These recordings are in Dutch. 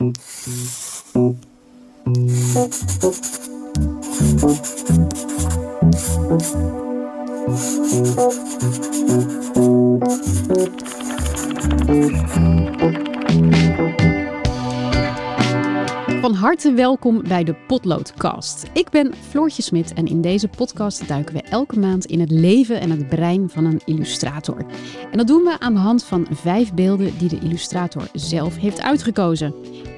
Van harte welkom bij de Potloodcast. Ik ben Floortje Smit en in deze podcast duiken we elke maand in het leven en het brein van een illustrator. En dat doen we aan de hand van vijf beelden die de illustrator zelf heeft uitgekozen.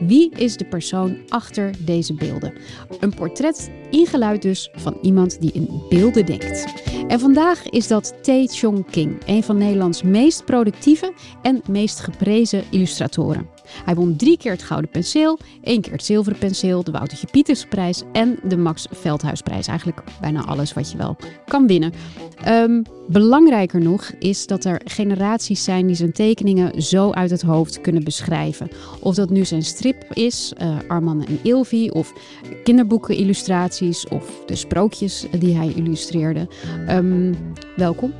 Wie is de persoon achter deze beelden? Een portret ingeluid dus van iemand die in beelden denkt. En vandaag is dat Tae Chong King, een van Nederlands meest productieve en meest geprezen illustratoren. Hij won drie keer het Gouden Penseel, één keer het Zilveren Penseel, de Woutertje Pietersprijs en de Max Veldhuisprijs. Eigenlijk bijna alles wat je wel kan winnen. Um, belangrijker nog is dat er generaties zijn die zijn tekeningen zo uit het hoofd kunnen beschrijven. Of dat nu zijn strip is, uh, Arman en Ilvi, of kinderboeken, illustraties of de sprookjes die hij illustreerde. Um, welkom.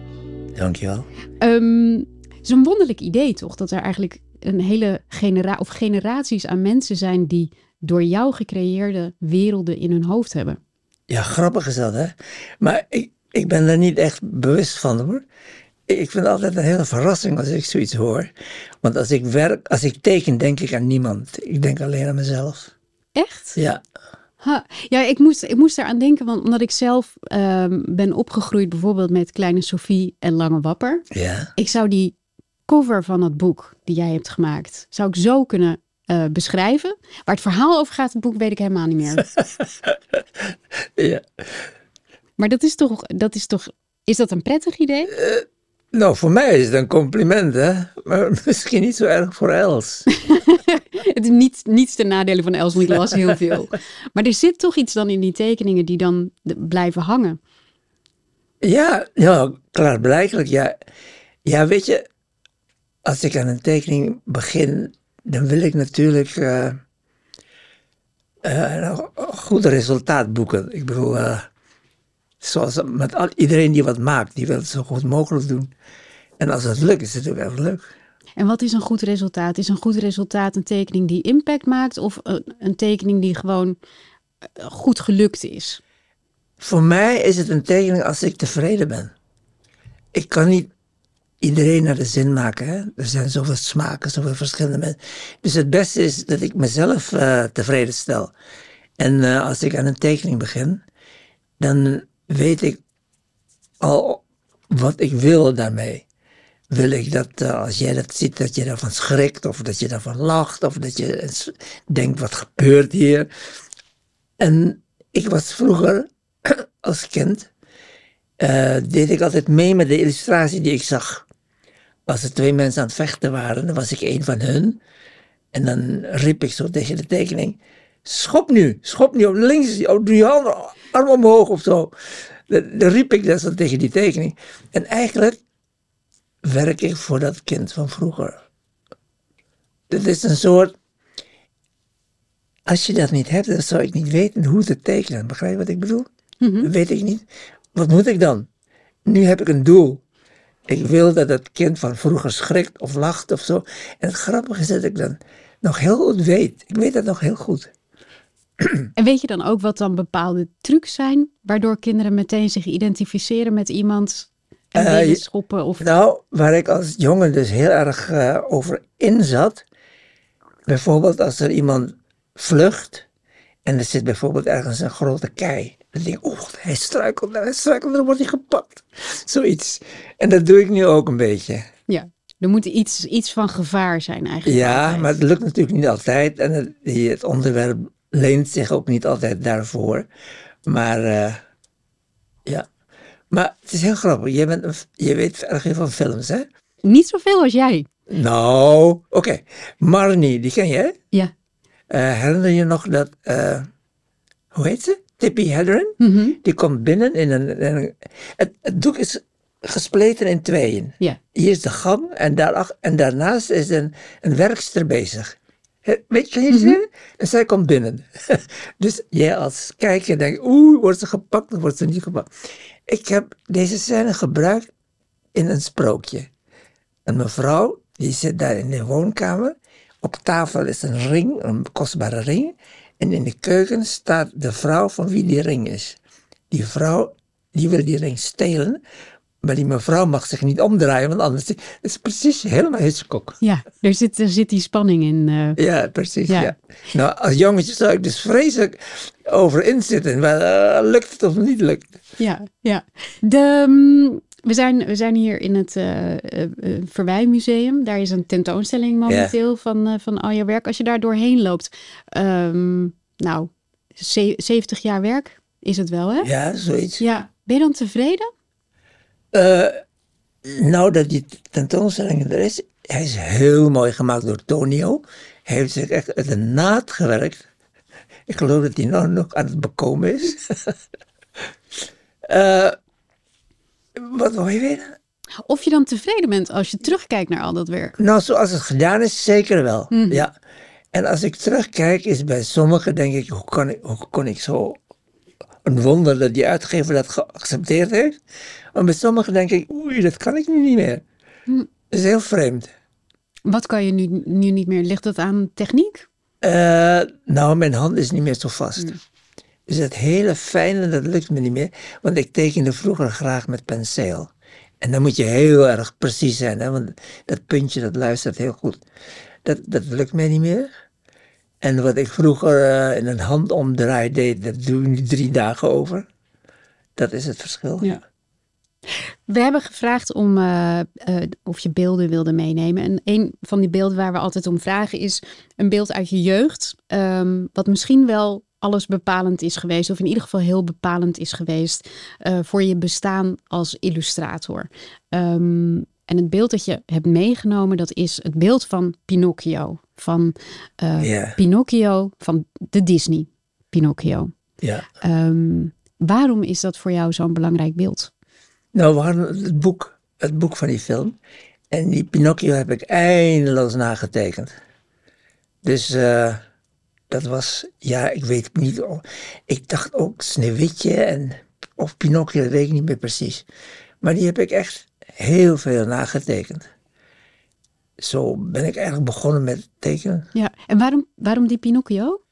Dankjewel. Um, het is een wonderlijk idee toch, dat er eigenlijk een hele genera of generaties aan mensen zijn die door jou gecreëerde werelden in hun hoofd hebben. Ja, grappig is dat, hè? Maar ik, ik ben er niet echt bewust van, hoor. Ik vind het altijd een hele verrassing als ik zoiets hoor. Want als ik werk, als ik teken, denk ik aan niemand. Ik denk alleen aan mezelf. Echt? Ja. Ha, ja, ik moest, ik moest eraan denken, want omdat ik zelf um, ben opgegroeid bijvoorbeeld met Kleine Sophie en Lange Wapper. Ja. Ik zou die cover van het boek die jij hebt gemaakt, zou ik zo kunnen uh, beschrijven. Waar het verhaal over gaat, het boek, weet ik helemaal niet meer. ja. Maar dat is toch, dat is toch, is dat een prettig idee? Uh, nou, voor mij is het een compliment, hè. Maar misschien niet zo erg voor Els. het is niet, niets ten nadele van Els, want ik las heel veel. Maar er zit toch iets dan in die tekeningen die dan blijven hangen. Ja, ja klaarblijkelijk. Ja. ja, weet je, als ik aan een tekening begin, dan wil ik natuurlijk uh, uh, een goed resultaat boeken. Ik bedoel, uh, zoals met al, iedereen die wat maakt, die wil het zo goed mogelijk doen. En als het lukt, is het ook erg leuk. En wat is een goed resultaat? Is een goed resultaat een tekening die impact maakt of een, een tekening die gewoon goed gelukt is? Voor mij is het een tekening als ik tevreden ben. Ik kan niet iedereen naar de zin maken. Hè? Er zijn zoveel smaken, zoveel verschillende mensen. Dus het beste is dat ik mezelf uh, tevreden stel. En uh, als ik aan een tekening begin, dan weet ik al wat ik wil daarmee. Wil ik dat uh, als jij dat ziet, dat je daarvan schrikt, of dat je daarvan lacht, of dat je denkt: wat gebeurt hier? En ik was vroeger als kind. deed ik altijd mee met de illustratie die ik zag als er twee mensen aan het vechten waren, dan was ik een van hun. En dan riep ik zo tegen de tekening: Schop nu, schop nu op links, doe je handen, arm omhoog of zo. Dan, dan riep ik dat zo tegen die tekening. En eigenlijk werk ik voor dat kind van vroeger. Het is een soort. Als je dat niet hebt, dan zou ik niet weten hoe te tekenen. Begrijp je wat ik bedoel? Mm -hmm. Weet ik niet. Wat moet ik dan? Nu heb ik een doel. Ik wil dat het kind van vroeger schrikt of lacht of zo. En het grappige is dat ik dan nog heel goed weet. Ik weet dat nog heel goed. En weet je dan ook wat dan bepaalde trucs zijn, waardoor kinderen meteen zich identificeren met iemand en uh, schoppen? Of... Nou, waar ik als jongen dus heel erg uh, over in zat. Bijvoorbeeld als er iemand vlucht en er zit bijvoorbeeld ergens een grote kei. Dan denk ik, oh, hij struikelt, hij struikelt, dan wordt hij gepakt. Zoiets. En dat doe ik nu ook een beetje. Ja, er moet iets, iets van gevaar zijn eigenlijk. Ja, altijd. maar het lukt natuurlijk niet altijd. En het, het, onderwerp leent zich ook niet altijd daarvoor. Maar uh, ja. Maar het is heel grappig. Je, bent, je weet erg veel van films, hè? Niet zoveel als jij. Nou, oké. Okay. Marnie, die ken hè? Ja. Uh, herinner je nog dat... Uh, hoe heet ze? Tippi Hedren. Mm -hmm. Die komt binnen in een. In een het, het, doek is gespleten in tweeën. Ja. Hier is de gang en, daar, en daarnaast is een, een werkster bezig. Weet je, mm -hmm. En zij komt binnen. dus jij als kijker denkt, oeh, wordt ze gepakt of wordt ze niet gepakt? Ik heb deze scène gebruikt in een sprookje. Een mevrouw, die zit daar in de woonkamer Op tafel is een ring, een kostbare ring. En in de keuken staat de vrouw van wie die ring is. Die vrouw, die wil die ring stelen. Maar die mevrouw mag zich niet omdraaien, want anders is het precies helemaal Hitchcock. Ja, er zit, er zit die spanning in. eh. Ja, precies. Ja. Ja. Nou, als jongetje zou ik dus vreselijk over inzitten. Maar eh, lukt het of niet lukt? Ja, ja. De, mm, we, zijn, we zijn hier in het eh, Verwijmuseum. Daar is een tentoonstelling momenteel van, van al je werk. Als je daar doorheen loopt, ehm, nou, ze- 70 jaar werk is het wel, hè? Ja, zoiets. Ja. Ben je dan tevreden? Nou, dat die tentoonstelling er is, hij is heel mooi gemaakt door Tonio. Hij heeft zich echt uit de naad gewerkt. Ik geloof dat hij nou nog aan het bekomen is. Wat wil je weten? Of je dan tevreden bent als je terugkijkt naar al dat werk? Nou, zoals het gedaan is, zeker wel. Ja. En als ik terugkijk, is bij sommigen denk ik, hoe kan ik, hoe kon ik zo... Een wonder dat die uitgever dat geaccepteerd heeft. Maar bij sommigen denk ik, oei, dat kan ik nu niet meer. Dat is heel vreemd. Wat kan je nu, nu niet meer? Ligt dat aan techniek? Eh, nou, mijn hand is niet meer zo vast. Dus het hele fijne, dat lukt me niet meer. Want ik tekende vroeger graag met penseel. En dan moet je heel erg precies zijn, hè? want dat puntje dat luistert heel goed. Dat, dat lukt mij niet meer. En wat ik vroeger eh, in een handomdraai deed, dat doe ik nu drie dagen over. Dat is het verschil. Ja. We hebben gevraagd om eh, eh, of je beelden wilde meenemen. En een van die beelden waar we altijd om vragen is een beeld uit je jeugd. ehm, wat misschien wel alles bepalend is geweest. Of in ieder geval heel bepalend is geweest eh, voor je bestaan als illustrator. Ehm, en het beeld dat je hebt meegenomen, dat is het beeld van Pinocchio. Van eh. Pinocchio van de Disney Pinocchio. Ja. Ehm, waarom is dat voor jou zo'n belangrijk beeld? Nou, we hadden het boek, het boek van die film. En die Pinocchio heb ik eindeloos nagetekend. Dus eh, dat was, ja, ik weet niet. Ik dacht ook Sneeuwwitje en, of Pinocchio, dat weet ik niet meer precies. Maar die heb ik echt heel veel nagetekend. Zo ben ik eigenlijk begonnen met tekenen. Ja, en waarom, waarom die Pinocchio?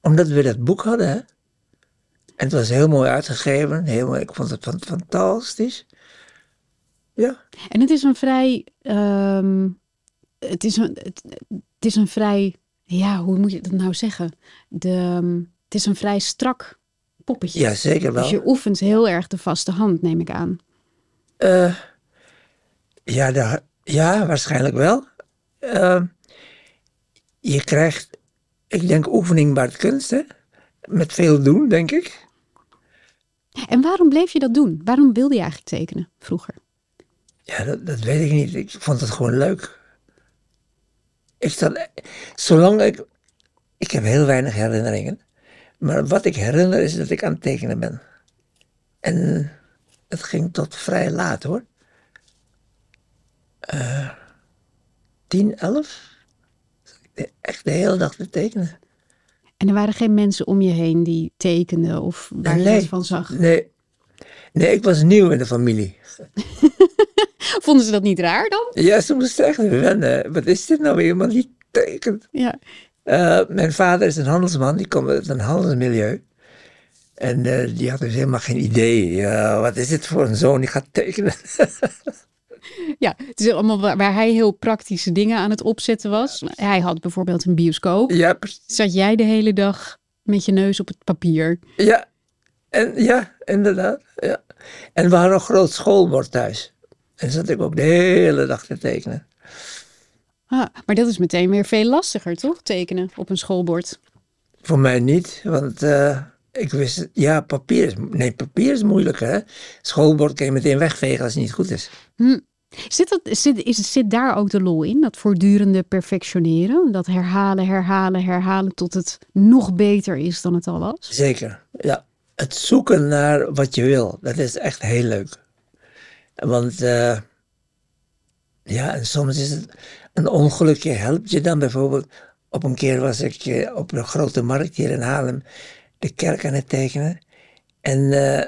Omdat we dat boek hadden, hè. En het was heel mooi uitgegeven. Heel mooi, ik vond het fan- fantastisch. Ja. En het is een vrij, ehm, het, is een, het, het is een vrij, ja, hoe moet je dat nou zeggen? De, ehm, het is een vrij strak poppetje. Ja, zeker wel. Dus je oefent heel erg de vaste hand, neem ik aan. Eh, ja, daar- ja, waarschijnlijk wel. Eh, je krijgt, ik denk, oefening baart kunst, hè? Met veel doen, denk ik. En waarom bleef je dat doen? Waarom wilde je eigenlijk tekenen vroeger? Ja, dat, dat weet ik niet. Ik vond het gewoon leuk. Ik zat, zolang ik, ik heb heel weinig herinneringen. Maar wat ik herinner is dat ik aan het tekenen ben. En het ging tot vrij laat hoor. Eh, tien, elf? Echt de hele dag te tekenen. En er waren geen mensen om je heen die tekenden of waar je wat van zag. Nee. Nee, ik was nieuw in de familie. Vonden ze dat niet raar dan? Ja, ze moesten echt wennen. Wat is dit nou weer? Iemand die tekent. Ja. Eh, mijn vader is een handelsman, die komt uit een handelsmilieu. En eh, die had dus helemaal geen idee. Ja, wat is dit voor een zoon die gaat tekenen? Ja, het is allemaal waar, waar hij heel praktische dingen aan het opzetten was. Hij had bijvoorbeeld een bioscoop. ja. Zat jij de hele dag met je neus op het papier? ja. En, ja, inderdaad. Ja. En we hadden een groot schoolbord thuis. En zat ik ook de hele dag te tekenen. Ah, maar dat is meteen weer veel lastiger, toch? Tekenen op een schoolbord. Voor mij niet, want eh, ik wist, ja, papier is, nee, papier is moeilijker. Hè? Schoolbord kan je meteen wegvegen als het niet goed is. Zit, dat, zit, is, zit daar ook de lol in? Dat voortdurende perfectioneren? Dat herhalen, herhalen, herhalen tot het nog beter is dan het al was? Zeker, ja. Het zoeken naar wat je wil, dat is echt heel leuk. Want eh, ja, en soms is het een ongelukje helpt je dan bijvoorbeeld. Op een keer was ik eh, op een grote markt hier in Haarlem de kerk aan het tekenen. En eh,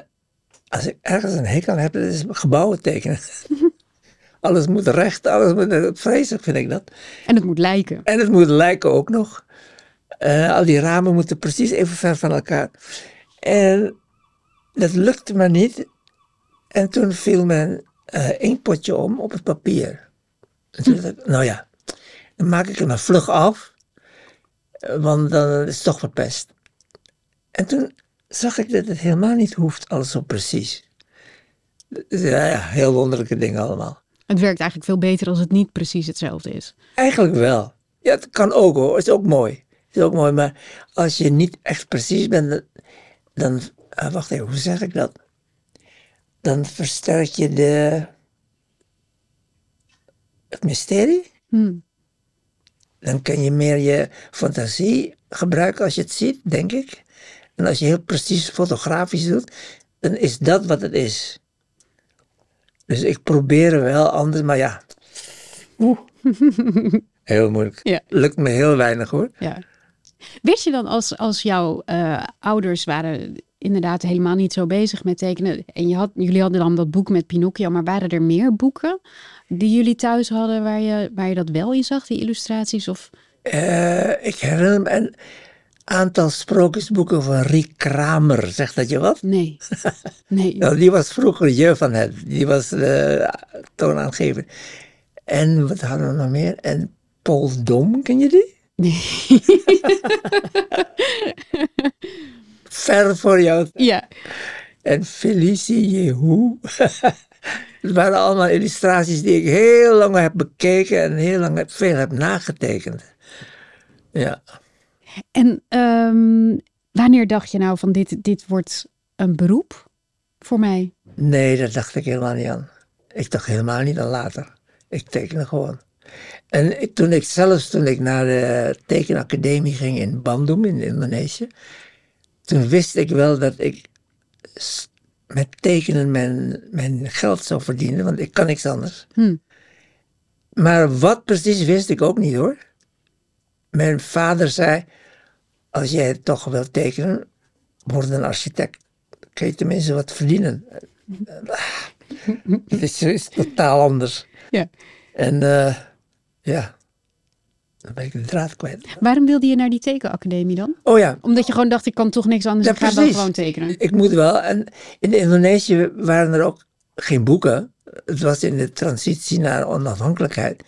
als ik ergens een hekel heb, dat is gebouwen tekenen. Alles moet recht, alles moet... Vreselijk vind ik dat. En het moet lijken. En het moet lijken ook nog. Al die ramen moeten precies even ver van elkaar. En dat lukte maar niet. En toen viel mijn uh, inkpotje om op het papier. En toen dacht ik, nou ja, dan maak ik het maar vlug af. Want dan is het toch verpest. En toen zag ik dat het helemaal niet hoeft, alles zo precies. Ja, ja, heel wonderlijke dingen allemaal. Het werkt eigenlijk veel beter als het niet precies hetzelfde is. Eigenlijk wel. Ja, het kan ook hoor. Het is ook mooi. Het is ook mooi, maar als je niet echt precies bent, dan. Uh, wacht even, hoe zeg ik dat? Dan versterk je de. het mysterie. Hmm. Dan kan je meer je fantasie gebruiken als je het ziet, denk ik. En als je heel precies fotografisch doet, dan is dat wat het is. Dus ik probeer wel anders, maar ja. Oeh. Heel moeilijk. Ja. Lukt me heel weinig hoor. Ja. Wist je dan als, als jouw uh, ouders waren inderdaad helemaal niet zo bezig met tekenen. En je had, jullie hadden dan dat boek met Pinocchio, maar waren er meer boeken die jullie thuis hadden waar je, waar je dat wel in zag, die illustraties? Of? Uh, ik herinner me een aantal sprookjesboeken van Riek Kramer. Zegt dat je wat? Nee. nee. nou, die was vroeger je van het. Die was de toonaangever. En wat hadden we nog meer? En Paul Dom, ken je die? Nee. Ver voor jou. Ja. En Felicie Jehu. Het waren allemaal illustraties die ik heel lang heb bekeken en heel lang heb, veel heb nagetekend. Ja. En um, wanneer dacht je nou van dit, dit wordt een beroep voor mij? Nee, dat dacht ik helemaal niet aan. Ik dacht helemaal niet aan later. Ik tekende gewoon. En ik, toen ik zelfs, toen ik naar de tekenacademie ging in Bandung in Indonesië, toen wist ik wel dat ik met tekenen mijn, mijn geld zou verdienen, want ik kan niks anders. Hm. Maar wat precies wist ik ook niet hoor. Mijn vader zei, als jij toch wilt tekenen, word een architect. Dan kun je tenminste wat verdienen. Het is, is totaal anders. Ja. En uh, ja, dan ben ik de draad kwijt. Waarom wilde je naar die tekenacademie dan? Oh ja. Omdat je gewoon dacht, ik kan toch niks anders, Ja, ik ga dan gewoon tekenen. Ik moet wel. En in Indonesië waren er ook geen boeken. Het was in de transitie naar onafhankelijkheid.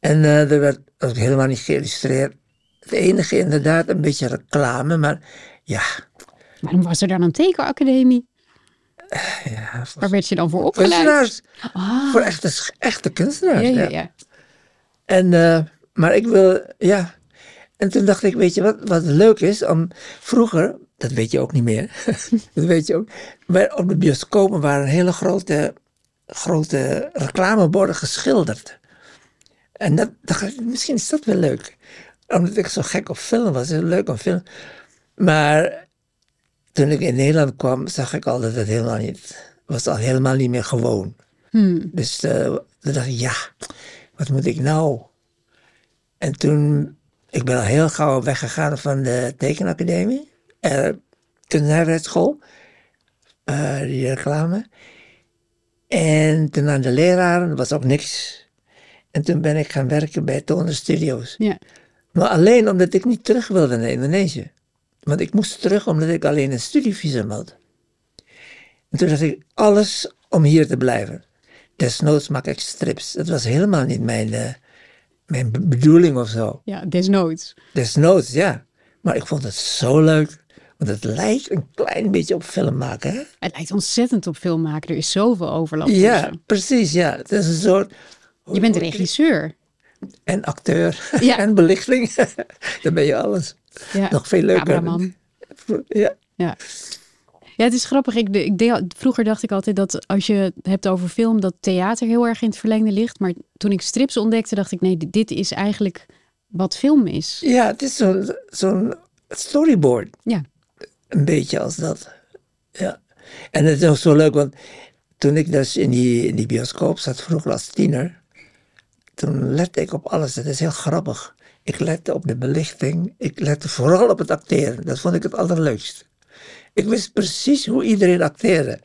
En eh, er werd ook helemaal niet geïllustreerd. Het enige inderdaad, een beetje reclame, maar ja. Waarom was er dan een tekenacademie? ja voor Waar werd je dan voor opgeleid? kunstenaars. Ah, Voor echte, echte kunstenaars. ja, ja, ja. ja. En, eh, maar ik wil, ja. En toen dacht ik, weet je wat, wat leuk is? Om, vroeger, dat weet je ook niet meer, dat weet je ook. Maar op de bioscopen waren hele grote, grote reclameborden geschilderd. En dat dacht ik, misschien is dat wel leuk. Omdat ik zo gek op film was, is het leuk om film. Maar toen ik in Nederland kwam, zag ik al dat het helemaal niet, was al helemaal niet meer gewoon. Hmm. Dus eh, toen dacht ik, ja, wat moet ik nou? En toen, ik ben al heel gauw weggegaan van de tekenacademie, uh, kunstnijverheidsschool, uh, die reclame. En toen aan de leraren, dat was ook niks. En toen ben ik gaan werken bij Toner Studios. Ja. Maar alleen omdat ik niet terug wilde naar Indonesië. Want ik moest terug omdat ik alleen een studievisum had. En toen dacht ik, alles om hier te blijven. Desnoods maak ik strips. Dat was helemaal niet mijn, uh, mijn bedoeling of zo. ja, desnoods. Desnoods, ja. Maar ik vond het zo leuk. Want het lijkt een klein beetje op film maken, hè? Het lijkt ontzettend op film maken. Er is zoveel overlap Ja, tussen. precies, ja. Het is een soort... Je bent regisseur. En acteur. Ja. en belichting. Dan ben je alles. Ja. Nog veel leuker. Cameraman. Ja. Ja. Ja, het is grappig. Ik, ik, vroeger dacht ik altijd dat als je het hebt over film, dat theater heel erg in het verlengde ligt. Maar toen ik strips ontdekte, dacht ik, nee, dit- dit is eigenlijk wat film is. Ja, het is zo'n zo'n storyboard. Ja. Een beetje als dat. Ja. En het is ook zo leuk, want toen ik dus in die, in die bioscoop zat, vroeger als tiener, toen lette ik op alles. Het is heel grappig. Ik lette op de belichting. Ik lette vooral op het acteren. Dat vond ik het allerleukst. Ik wist precies hoe iedereen acteerde.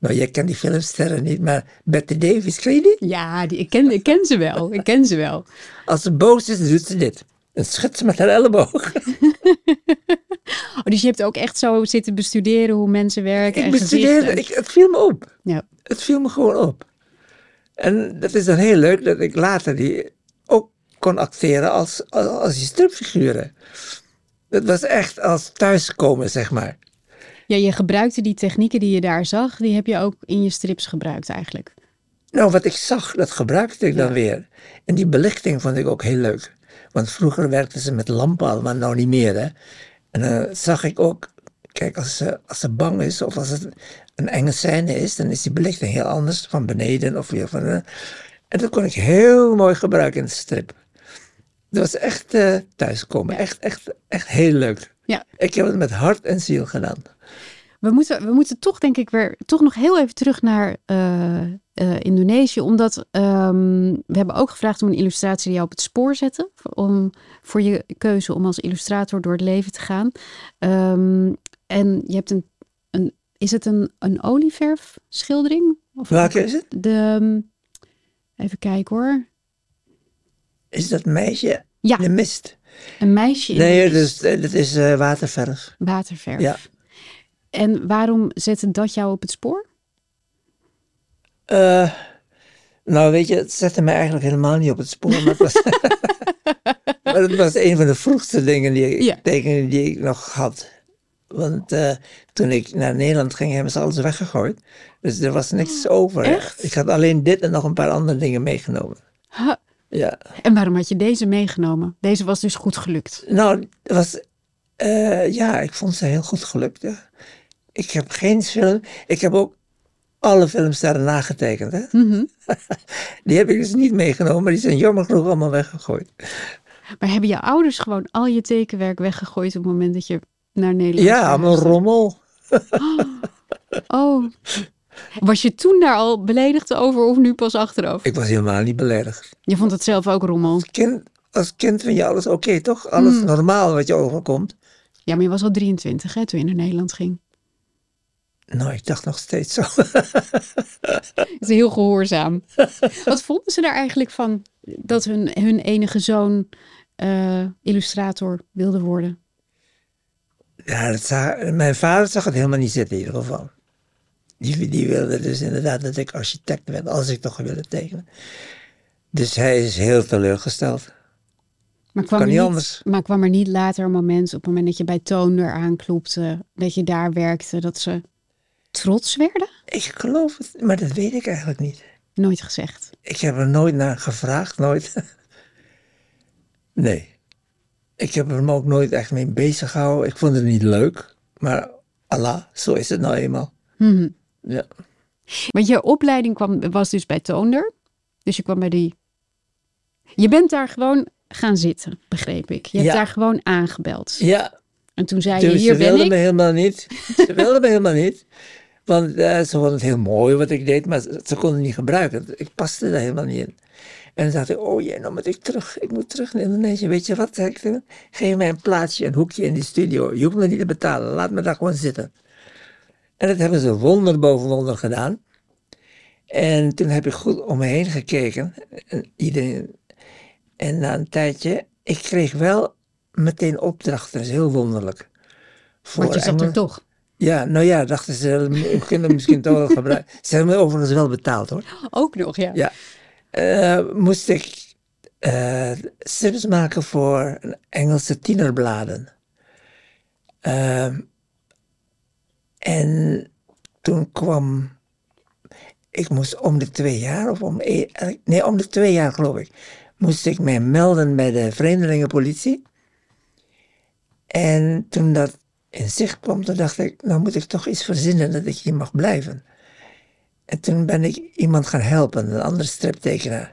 Nou, jij kent die filmsterren niet, maar Betty Davis, ken je die? Ja, die, ik, ken, ik ken ze wel. Ik ken ze wel. Als ze boos is, doet ze dit. Dan schudt ze met haar elleboog. Oh, dus je hebt ook echt zo zitten bestuderen hoe mensen werken Ik en bestudeerde, ik, het viel me op. Ja. Het viel me gewoon op. En dat is dan heel leuk dat ik later die ook kon acteren als, als, als die stripfiguren. Dat was echt als thuiskomen, zeg maar. ja, je gebruikte die technieken die je daar zag, die heb je ook in je strips gebruikt eigenlijk. Nou, wat ik zag, dat gebruikte ik Ja. dan weer. En die belichting vond ik ook heel leuk. Want vroeger werkten ze met lampen maar nou niet meer. Hè? En dan zag ik ook, kijk, als ze, als ze bang is of als het een enge scène is, dan is die belichting heel anders, van beneden of weer van. eh, en dat kon ik heel mooi gebruiken in de strip. Dat was echt eh, thuiskomen. Echt, echt, echt heel leuk. Ja. Ik heb het met hart en ziel gedaan. We moeten, we moeten toch denk ik weer toch nog heel even terug naar eh, eh, Indonesië. Omdat ehm, we hebben ook gevraagd om een illustratie die jou op het spoor zette. voor- Om, voor je keuze om als illustrator door het leven te gaan. Ehm, en je hebt een, een is het een, een olieverf schildering? Of Welke is het? De, ehm, even kijken hoor. Is dat meisje Ja. de mist? Een meisje in Nee, dus, eh, dat is eh, waterverf. waterverf. Ja. En waarom zette dat jou op het spoor? Eh, nou, weet je, het zette mij eigenlijk helemaal niet op het spoor. Maar het was, maar het was een van de vroegste dingen die ik, Ja. die ik nog had. Want toen ik naar Nederland ging, hebben ze alles weggegooid. Dus er was niks over. Echt? Ik had alleen dit en nog een paar andere dingen meegenomen. Ja. En waarom had je deze meegenomen? Deze was dus goed gelukt. Nou, was, eh, ja, ik vond ze heel goed gelukt. Ja. Ik heb geen film, ik heb ook alle filmsterren nagetekend. Hè? Mhm. Die heb ik dus niet meegenomen, maar die zijn jammer genoeg allemaal weggegooid. Maar hebben je ouders gewoon al je tekenwerk weggegooid op het moment dat je naar Nederland Ja, verhuisde? rommel. Oh. Was je toen daar al beledigd over of nu pas achteraf? Ik was helemaal niet beledigd. Je vond het zelf ook rommel. Kind, als kind vind je alles oké, toch? Alles Hmm. normaal wat je overkomt. Ja, maar je was al 23 hè, toen je naar Nederland ging. Nou, ik dacht nog steeds zo. Het is heel gehoorzaam. Wat vonden ze daar eigenlijk van dat hun, hun enige zoon eh, illustrator wilde worden? Ja, dat mijn vader zag het helemaal niet zitten in ieder geval. Die, die wilde dus inderdaad dat ik architect werd, als ik toch wilde tekenen. Dus hij is heel teleurgesteld. Maar kwam, Kan er niet niet, anders. maar kwam er niet later een moment, op het moment dat je bij Toonder aanklopte, dat je daar werkte, dat ze trots werden? Ik geloof het, maar dat weet ik eigenlijk niet. Nooit gezegd. Ik heb er nooit naar gevraagd, nooit. nee. Ik heb er me ook nooit echt mee bezig gehouden. Ik vond het niet leuk. Maar Allah, zo is het nou eenmaal. Mhm. Ja. Want je opleiding kwam, was dus bij Toonder. Dus je kwam bij die. Je bent daar gewoon gaan zitten, begreep ik. Je hebt Ja. daar gewoon aangebeld. ja, En toen zei Dus je: ze Hier ben wilden ik. me helemaal niet. Ze wilden me helemaal niet. Want eh, ze vonden het heel mooi wat ik deed, maar ze, ze konden het niet gebruiken. Ik paste daar helemaal niet in. En dan dacht ik, oh jee, nou moet ik terug. Ik moet terug naar Indonesië. Weet je wat? Geef mij een plaatsje, een hoekje in die studio. Je hoeft me niet te betalen. Laat me daar gewoon zitten. En dat hebben ze wonder boven wonder gedaan. En toen heb ik goed om me heen gekeken. En, iedereen, en na een tijdje, ik kreeg wel meteen opdrachten. Dat is heel wonderlijk. Voor Want je zat er toch. Ja, nou ja, dachten ze, we kunnen misschien toch wel gebruiken. Ze hebben me overigens wel betaald hoor. Ook nog, ja. Ja. Eh, moest ik eh strips maken voor een Engelse tienerbladen. Ehm, en toen kwam, ik moest om de twee jaar, of om, eh, nee, om de twee jaar geloof ik, moest ik mij melden bij de vreemdelingenpolitie. En toen dat in zicht kwam, toen dacht ik, nou moet ik toch iets verzinnen dat ik hier mag blijven. En toen ben ik iemand gaan helpen, een andere striptekenaar.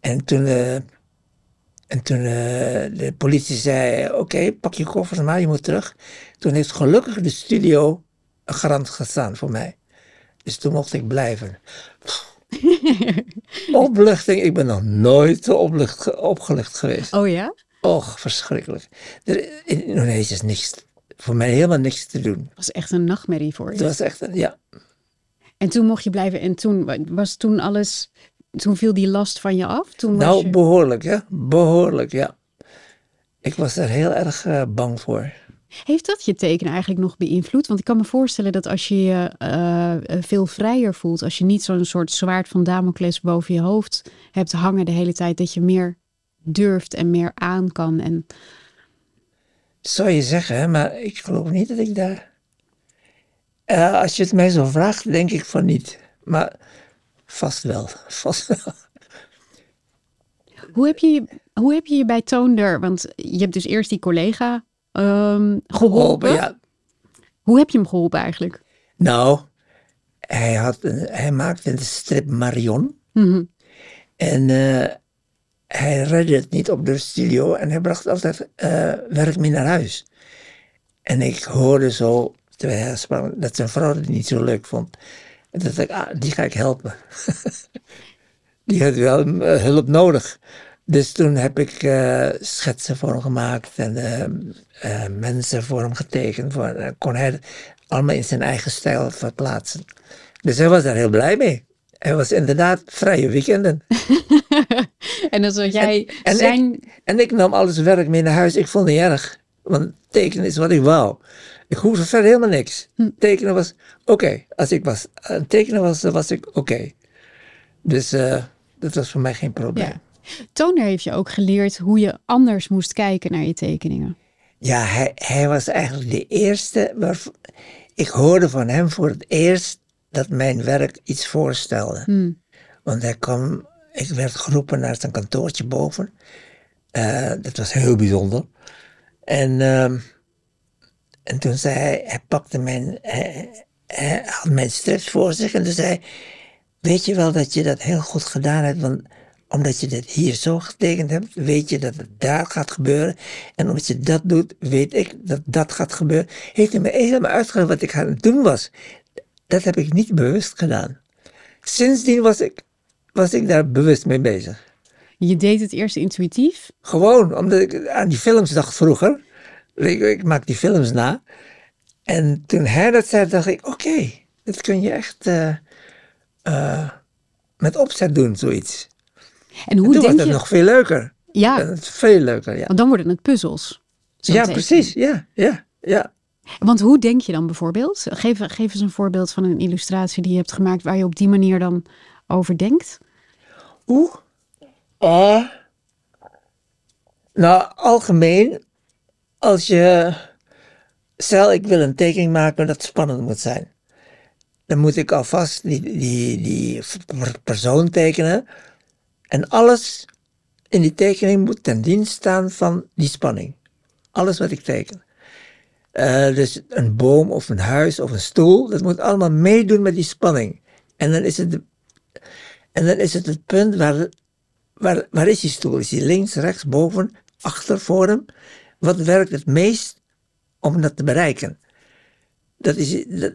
En toen, eh, en toen eh, de politie zei, oké, pak je koffers maar, je moet terug. Toen heeft gelukkig de studio een garant gestaan voor mij. Dus toen mocht ik blijven. Opluchting, ik ben nog nooit zo oplucht, opgelucht geweest. Oh ja? Och, verschrikkelijk. Er, in Indonesië is niks, voor mij helemaal niks te doen. Dat was echt een nachtmerrie voor Het je. was echt, een, ja. En toen mocht je blijven. En toen was toen alles. Toen viel die last van je af? Toen was nou, je... behoorlijk, ja. Behoorlijk, ja. Ik was er heel erg uh, bang voor. Heeft dat je tekenen eigenlijk nog beïnvloed? Want ik kan me voorstellen dat als je je uh, veel vrijer voelt, als je niet zo'n soort zwaard van Damocles boven je hoofd hebt hangen de hele tijd, dat je meer durft en meer aan kan. En... Zou je zeggen, maar ik geloof niet dat ik daar. Uh, als je het mij zo vraagt, denk ik van niet. Maar vast wel, vast wel. Hoe heb je, hoe heb je je bij Toonder, want je hebt dus eerst die collega um, geholpen. ja. Hoe heb je hem geholpen eigenlijk? Nou, hij, had, hij maakte de strip Marion. Mm En uh, hij redde het niet op de studio en hij bracht altijd uh, werk mee naar huis. En ik hoorde zo, terwijl hij sprak, dat zijn vrouw het niet zo leuk vond. En toen dacht ik, ah, die ga ik helpen. die had wel uh, hulp nodig. Dus toen heb ik uh, schetsen voor hem gemaakt en uh, mensen voor hem getekend. Voor, kon hij allemaal in zijn eigen stijl verplaatsen. Dus hij was daar heel blij mee. Hij was inderdaad vrije weekenden. en dan zat jij en, zijn... Ik, en ik nam alles werk mee naar huis. Ik vond het niet erg. Want tekenen is wat ik wou. Ik hoefde verder helemaal niks. Hm. Tekenen was oké. Als ik was aan tekenen was, was ik oké. Dus dat was voor mij geen probleem. Ja. Toner heeft je ook geleerd hoe je anders moest kijken naar je tekeningen. Ja, hij, hij was eigenlijk de eerste. Waar, ik hoorde van hem voor het eerst dat mijn werk iets voorstelde. Hmm. Want hij kwam, ik werd geroepen naar zijn kantoortje boven. Uh, dat was heel bijzonder. En, uh, en toen zei hij, hij pakte mijn, hij, hij had mijn strips voor zich en toen zei weet je wel dat je dat heel goed gedaan hebt, want omdat je dit hier zo getekend hebt, weet je dat het daar gaat gebeuren. En omdat je dat doet, weet ik dat dat gaat gebeuren. Heeft hij me helemaal uitgelegd wat ik aan het doen was. Dat heb ik niet bewust gedaan. Sindsdien was ik, was ik daar bewust mee bezig. Je deed het eerst intuïtief? Gewoon, omdat ik aan die films dacht vroeger. Ik, ik maak die films na. En toen hij dat zei, dacht ik, oké, okay, dat kun je echt uh, uh, met opzet doen, zoiets. En hoe en toen denk was het je... nog veel leuker. Ja. Veel leuker, ja. Want dan worden het puzzels. Ja, precies. Ja, ja, ja. Want hoe denk je dan bijvoorbeeld? Geef, geef eens een voorbeeld van een illustratie die je hebt gemaakt waar je op die manier dan over denkt. Oeh. Nou, algemeen, als je. Stel, ik wil een tekening maken dat spannend moet zijn. Dan moet ik alvast die, die, die persoon tekenen. En alles in die tekening moet ten dienst staan van die spanning. Alles wat ik teken. Uh, dus een boom of een huis of een stoel, dat moet allemaal meedoen met die spanning. En dan is het, en dan is het het punt waar, waar, waar is die stoel? Is die links, rechts, boven, achter, voor hem? Wat werkt het meest om dat te bereiken? Dat is, dat,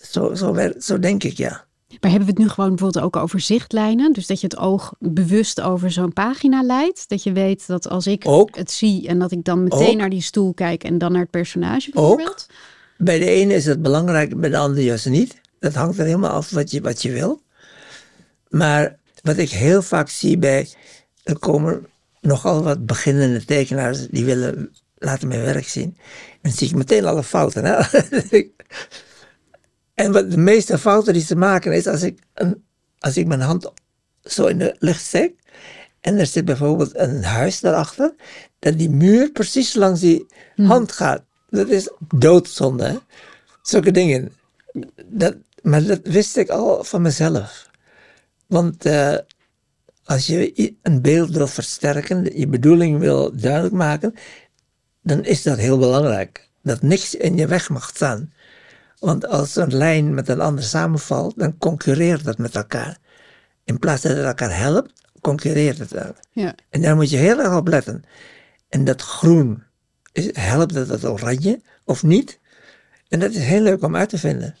zo, zo, zo denk ik, ja. Maar hebben we het nu gewoon bijvoorbeeld ook over zichtlijnen? Dus dat je het oog bewust over zo'n pagina leidt? Dat je weet dat als ik ook. het zie en dat ik dan meteen ook. naar die stoel kijk en dan naar het personage bijvoorbeeld? Ook. Bij de ene is het belangrijk, bij de andere juist niet. Dat hangt er helemaal af wat je, wat je wil. Maar wat ik heel vaak zie bij, er komen nogal wat beginnende tekenaars die willen laten mijn werk zien. En dan zie ik meteen alle fouten. Hè? En wat de meeste fouten die ze maken is als ik, een, als ik mijn hand zo in de lucht steek. En er zit bijvoorbeeld een huis daarachter. Dat die muur precies langs die hand gaat. Dat is doodzonde. Hè? Zulke dingen. Dat, maar dat wist ik al van mezelf. Want uh, als je een beeld wil versterken, je bedoeling wil duidelijk maken, dan is dat heel belangrijk. Dat niks in je weg mag staan. Want als een lijn met een ander samenvalt, dan concurreert dat met elkaar. In plaats dat het elkaar helpt, concurreert het. Ja. En daar moet je heel erg op letten. En dat groen, helpt het dat oranje of niet? En dat is heel leuk om uit te vinden.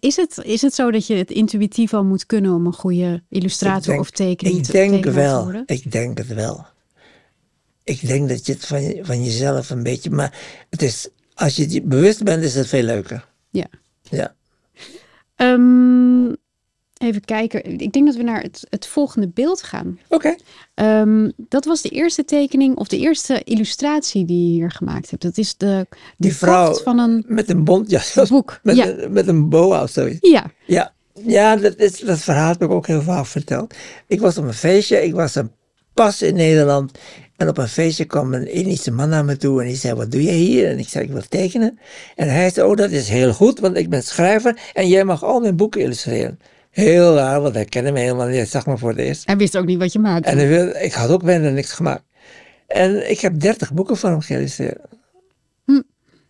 Is het, is het zo dat je het intuïtief al moet kunnen om een goede illustrator denk, of tekening ik te denk wel. Ik denk het wel. Ik denk dat je het van, van jezelf een beetje. Maar het is, als je het bewust bent, is het veel leuker. Ja. Ja. Ehm, even kijken. Ik denk dat we naar het, het volgende beeld gaan. Oké. Ehm, dat was de eerste tekening of de eerste illustratie die je hier gemaakt hebt. Dat is de, de Die vrouw van een met een bontjas. boek. Met, ja. een, met een boa of zoiets. ja. Ja, ja dat, is, dat verhaal heb ik ook heel vaak verteld. Ik was op een feestje, ik was een pas in Nederland. En op een feestje kwam een Indische man naar me toe en die zei, wat doe je hier? En ik zei, ik wil tekenen. En hij zei, oh dat is heel goed, want ik ben schrijver en jij mag al mijn boeken illustreren. Heel raar, want hij kende me helemaal niet, hij zag me voor het eerst. Hij wist ook niet wat je maakte. En ik had ook bijna niks gemaakt. En ik heb dertig boeken voor hem geïllustreerd. Hm.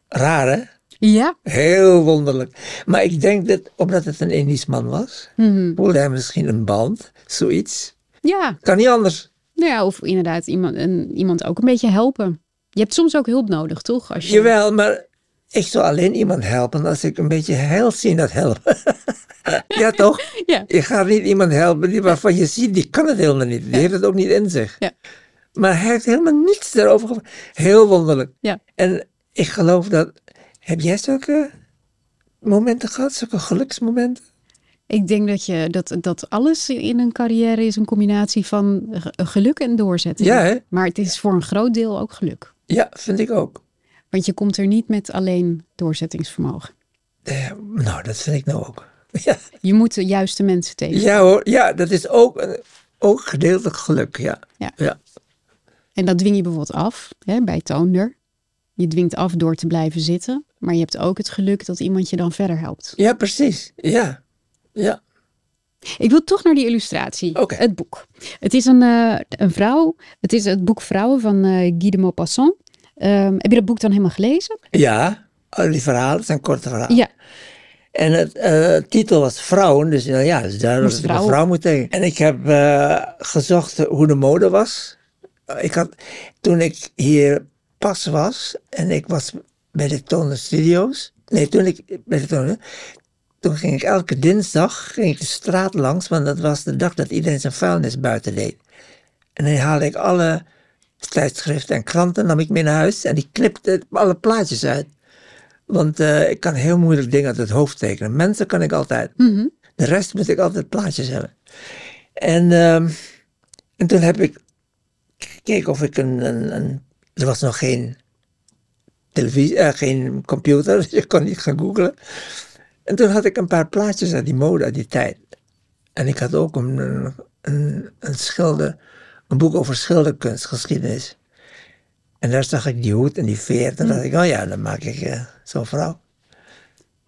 Raar hè? Ja. Heel wonderlijk. Maar ik denk dat, omdat het een Indisch man was, Mhm. voelde hij misschien een band, zoiets. Ja. Kan niet anders. Nou ja, of inderdaad iemand, een, iemand ook een beetje helpen. Je hebt soms ook hulp nodig, toch? Als je... Jawel, maar ik zou alleen iemand helpen als ik een beetje heil zie dat helpen. ja, toch? Ja. Je gaat niet iemand helpen die waarvan je ziet, die kan het helemaal niet. Die heeft het ook niet in zich. Ja. Maar hij heeft helemaal niets daarover. Heel wonderlijk. Ja. En ik geloof dat... Heb jij zulke momenten gehad? Zulke geluksmomenten? Ik denk dat, je, dat, dat alles in een carrière is een combinatie van ge- geluk en doorzetting. Ja, hè? Maar het is voor een groot deel ook geluk. Ja, vind ik ook. Want je komt er niet met alleen doorzettingsvermogen. Eh, nou, dat vind ik nou ook. Ja, Je moet de juiste mensen tegen. ja hoor, ja, dat is ook, ook gedeeltelijk geluk, ja. Ja. ja. En dat dwing je bijvoorbeeld af hè, bij toonder. Je dwingt af door te blijven zitten. Maar je hebt ook het geluk dat iemand je dan verder helpt. Ja, precies. Ja, ja. Ik wil toch naar die illustratie. Het boek. Het is een, eh, een vrouw. Het is het boek Vrouwen van eh, Guy de Maupassant. Ehm, heb je dat boek dan helemaal gelezen? Ja, al die verhalen zijn korte verhalen. Ja. En het eh, titel was Vrouwen, dus eh, ja, dus ik een vrouwen. vrouw moet. En ik heb gezocht hoe de mode was. Ik had, toen ik hier pas was en ik was bij de Toner Studios. Nee, toen ik bij de Toner. Toen ging ik elke dinsdag ging ik de straat langs, want dat was de dag dat iedereen zijn vuilnis buiten deed. En dan haalde ik alle tijdschriften en kranten, nam ik mee naar huis en die knipte alle plaatjes uit. Want eh, ik kan heel moeilijk dingen uit het hoofd tekenen. Mensen kan ik altijd. Mhm. De rest moet ik altijd plaatjes hebben. En, ehm, en toen heb ik gekeken of ik een, een, een- Er was nog geen televisie, eh, geen computer, dus je kon niet gaan googlen. En toen had ik een paar plaatjes uit die mode, uit die tijd. En ik had ook een, een, een, een schilder, een boek over schilderkunstgeschiedenis. En daar zag ik die hoed en die veer. Toen dacht ik, oh ja, dan maak ik eh, zo'n vrouw.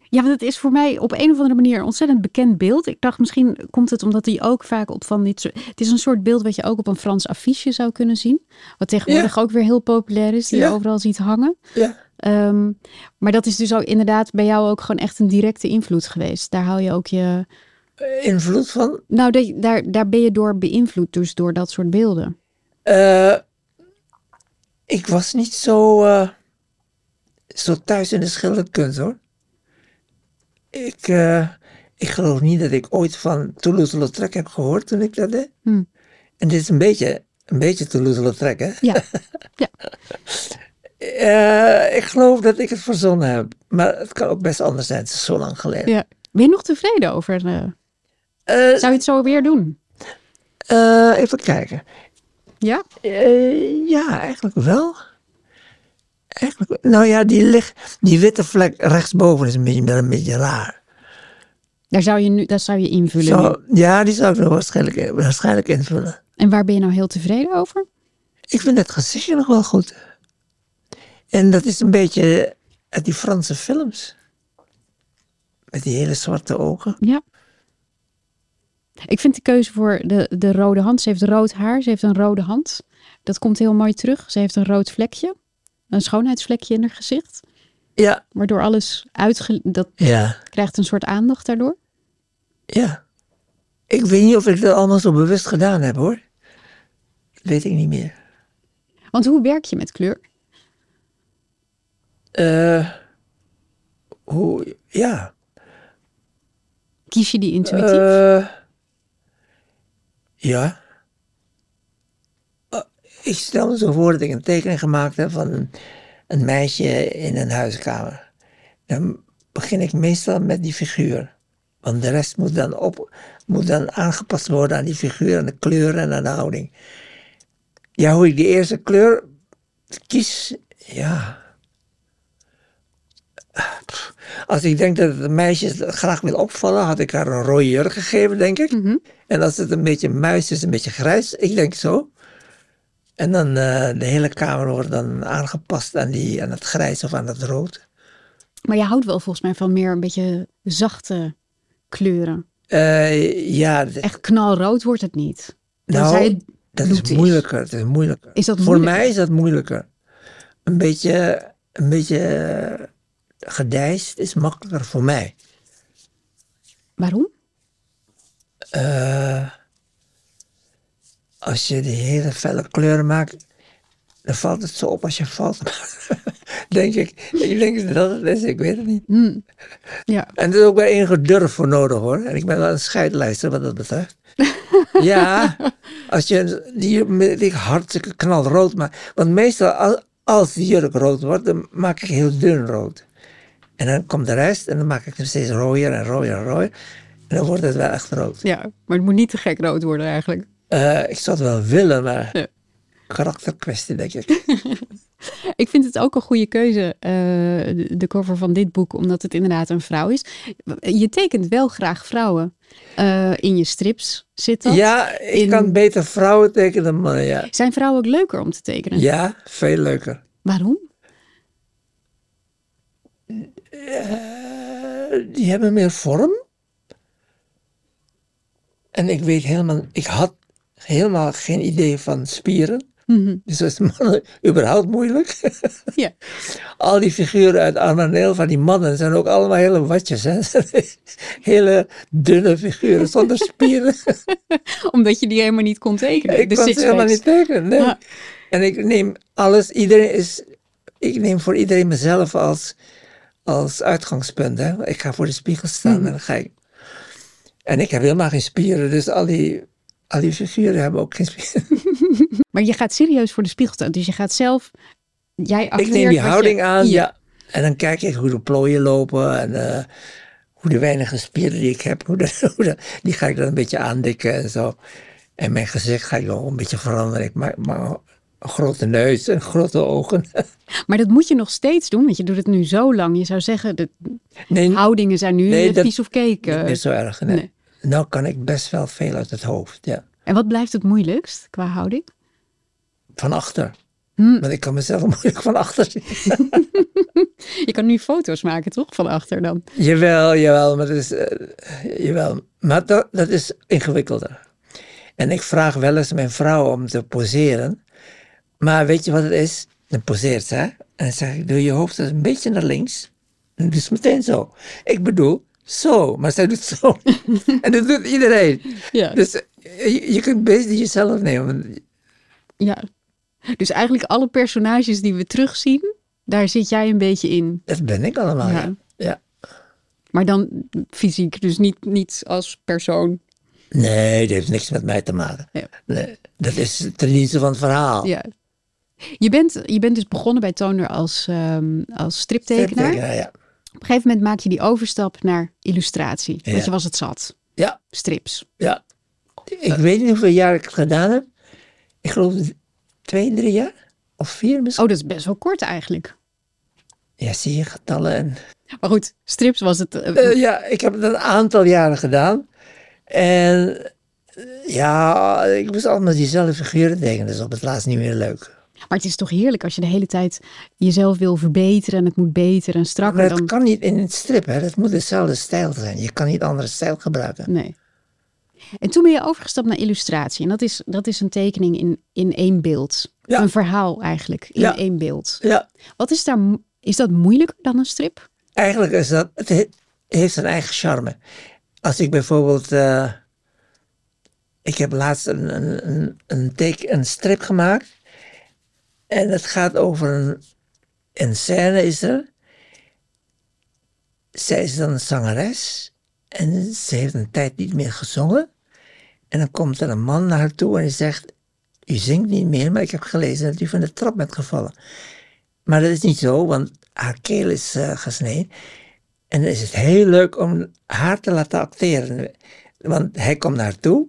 Ja, want het is voor mij op een of andere manier een ontzettend bekend beeld. Ik dacht misschien komt het omdat hij ook vaak op van dit soort... Het is een soort beeld wat je ook op een Frans affiche zou kunnen zien. Wat tegenwoordig ook weer heel populair is. Die je overal ziet hangen. Ja. Ehm, maar dat is dus ook inderdaad bij jou ook gewoon echt een directe invloed geweest. Daar hou je ook je... Invloed van Nou, daar, daar ben je door beïnvloed, dus door dat soort beelden. Eh, ik was niet zo, eh, zo thuis in de schilderkunst hoor. Ik, eh, ik geloof niet dat ik ooit van Toulouse-Lautrec heb gehoord toen ik dat deed. Hm. En dit is een beetje, een beetje Toulouse-Lautrec hè. Ja, ja. Eh, ik geloof dat ik het verzonnen heb. Maar het kan ook best anders zijn. Het is zo lang geleden. ja. Ben je nog tevreden over? eh, Eh, zou je het zo weer doen? eh, even kijken. Ja? Ja, eigenlijk wel. Eigenlijk, nou ja, die, licht, die witte vlek rechtsboven is een beetje, een beetje raar. Daar zou je, nu, daar zou je invullen. Zo, ja, die zou ik nog waarschijnlijk, waarschijnlijk invullen. En waar ben je nou heel tevreden over? Ik vind het gezichtje nog wel goed. En dat is een beetje uit die Franse films. Met die hele zwarte ogen. Ja. Ik vind de keuze voor de, de rode hand. Ze heeft rood haar, ze heeft een rode hand. Dat komt heel mooi terug. Ze heeft een rood vlekje. Een schoonheidsvlekje in haar gezicht. Ja, Waardoor alles uitge... Dat ja, krijgt een soort aandacht daardoor. ja. Ik weet niet of ik dat allemaal zo bewust gedaan heb hoor. Dat weet ik niet meer. Want hoe werk je met kleur? Eh, hoe, ja. Kies je die intuïtief? Eh, ja. Eh, ik stel me zo voor dat ik een tekening gemaakt heb van een, een meisje in een huiskamer. Dan begin ik meestal met die figuur. Want de rest moet dan, op, moet dan aangepast worden aan die figuur, aan de kleur en aan de houding. Ja, hoe ik die eerste kleur kies, ja. Als ik denk dat het meisje graag wil opvallen, had ik haar een rode jurk gegeven, denk ik. Mhm. En als het een beetje muis is, een beetje grijs, ik denk zo. En dan uh, de hele kamer wordt dan aangepast aan, die, aan het grijs of aan het rood. Maar je houdt wel volgens mij van meer een beetje zachte kleuren. Uh, ja. Echt knalrood wordt het niet. Nou, dat is moeilijker. Dat is moeilijker. Is dat Voor mij is dat moeilijker. Een beetje, een beetje gedijst is makkelijker voor mij. Waarom? Uh, als je die hele felle kleuren maakt, dan valt het zo op als je valt. denk ik. Ik denk dat het is, ik weet het niet. Hmm. Ja. En er is ook wel enige durf voor nodig hoor. En ik ben wel een scheidlijster wat dat betreft. ja, als je die, die hartstikke knalrood maakt. Want meestal als, als die jurk rood wordt, dan maak ik heel dun rood. En dan komt de rest en dan maak ik hem steeds rooier en rooier en rooier. En dan wordt het wel echt rood. Ja, maar het moet niet te gek rood worden eigenlijk. Uh, ik zou het wel willen, maar ja. karakterkwestie denk ik. ik vind het ook een goede keuze, uh, de cover van dit boek, omdat het inderdaad een vrouw is. Je tekent wel graag vrouwen uh, in je strips, zit dat? Ja, ik in... kan beter vrouwen tekenen dan mannen, ja. Zijn vrouwen ook leuker om te tekenen? Ja, veel leuker. Waarom? Die hebben meer vorm. En ik weet helemaal, ik had helemaal geen idee van spieren. Mm -hmm. Dus dat is mannen überhaupt moeilijk. ja. Al die figuren uit Armaneel van die mannen zijn ook allemaal hele watjes. Hè? hele dunne figuren zonder spieren. Omdat je die helemaal niet kon tekenen. Ik kon ze helemaal niet tekenen, nee. En ik neem alles, iedereen is, ik neem voor iedereen mezelf als, als uitgangspunt. Hè? Ik ga voor de spiegel staan mm -hmm. en dan ga ik en ik heb helemaal geen spieren, dus al die, al die figuren hebben ook geen spieren. maar je gaat serieus voor de spiegel staan, dus je gaat zelf, jij Ik neem die houding je, aan, ja. En dan kijk ik hoe de plooien lopen en uh, hoe de weinige spieren die ik heb, hoe de, hoe de, die ga ik dan een beetje aandikken en zo. En mijn gezicht ga ik ook een beetje veranderen. Ik maak, maak een grote neus en grote ogen. Maar dat moet je nog steeds doen, want je doet het nu zo lang. Je zou zeggen, de nee, houdingen zijn nu nee, piece of cake. Niet meer zo erg, nee. nee. Nou kan ik best wel veel uit het hoofd, ja. En wat blijft het moeilijkst qua houding? Van achter. Hm. Want ik kan mezelf moeilijk van achter zien. je kan nu foto's maken, toch? Van achter dan? Jawel, jawel. Maar dat is, uh, jawel. Maar dat, dat is ingewikkelder. En ik vraag wel eens mijn vrouw om te poseren. Maar weet je wat het is? Dan poseert ze. En dan zeg ik, doe je hoofd dus een beetje naar links. En dus meteen zo. Ik bedoel, zo. Maar zij doet zo. en dat doet iedereen. Ja. Dus je, je kunt best jezelf nemen. Ja. Dus eigenlijk alle personages die we terugzien, daar zit jij een beetje in. Dat ben ik allemaal, ja. ja. ja. Maar dan fysiek, dus niet, niet als persoon. Nee, dat heeft niks met mij te maken. Ja. Nee, dat is ten dienste van het verhaal. Ja. Je bent, je bent dus begonnen bij Toner als, um, als striptekenaar. striptekenaar ja. Op een gegeven moment maak je die overstap naar illustratie. Ja. Want je was het zat. Ja. Strips. Ja. Ik weet niet hoeveel jaar ik het gedaan heb. Ik geloof twee, drie jaar. Of vier misschien. Oh, dat is best wel kort eigenlijk. Ja, zie je getallen. En... Maar goed, strips was het. Uh, uh, ja, ik heb het een aantal jaren gedaan. En ja, ik moest allemaal diezelfde figuren tekenen. Dus op het laatst niet meer leuk. Maar het is toch heerlijk als je de hele tijd jezelf wil verbeteren en het moet beter en strakker. Maar dan... kan niet in het strip, hè? het moet dezelfde stijl zijn. Je kan niet andere stijl gebruiken. Nee. En toen ben je overgestapt naar illustratie. En dat is, dat is een tekening in, in één beeld. Ja. Een verhaal eigenlijk, in Ja. één beeld. Ja, Wat is daar, is dat moeilijker dan een strip? eigenlijk is dat, het he- heeft zijn eigen charme. Als ik bijvoorbeeld, eh, ik heb laatst een, een, een, een, teken, een strip gemaakt. En het gaat over een, een scène is er. Zij is dan een zangeres. En ze heeft een tijd niet meer gezongen. En dan komt er een man naar haar toe en die zegt, u zingt niet meer, maar ik heb gelezen dat u van de trap bent gevallen. Maar dat is niet zo, want haar keel is eh, gesneden. En dan is het heel leuk om haar te laten acteren. Want hij komt naartoe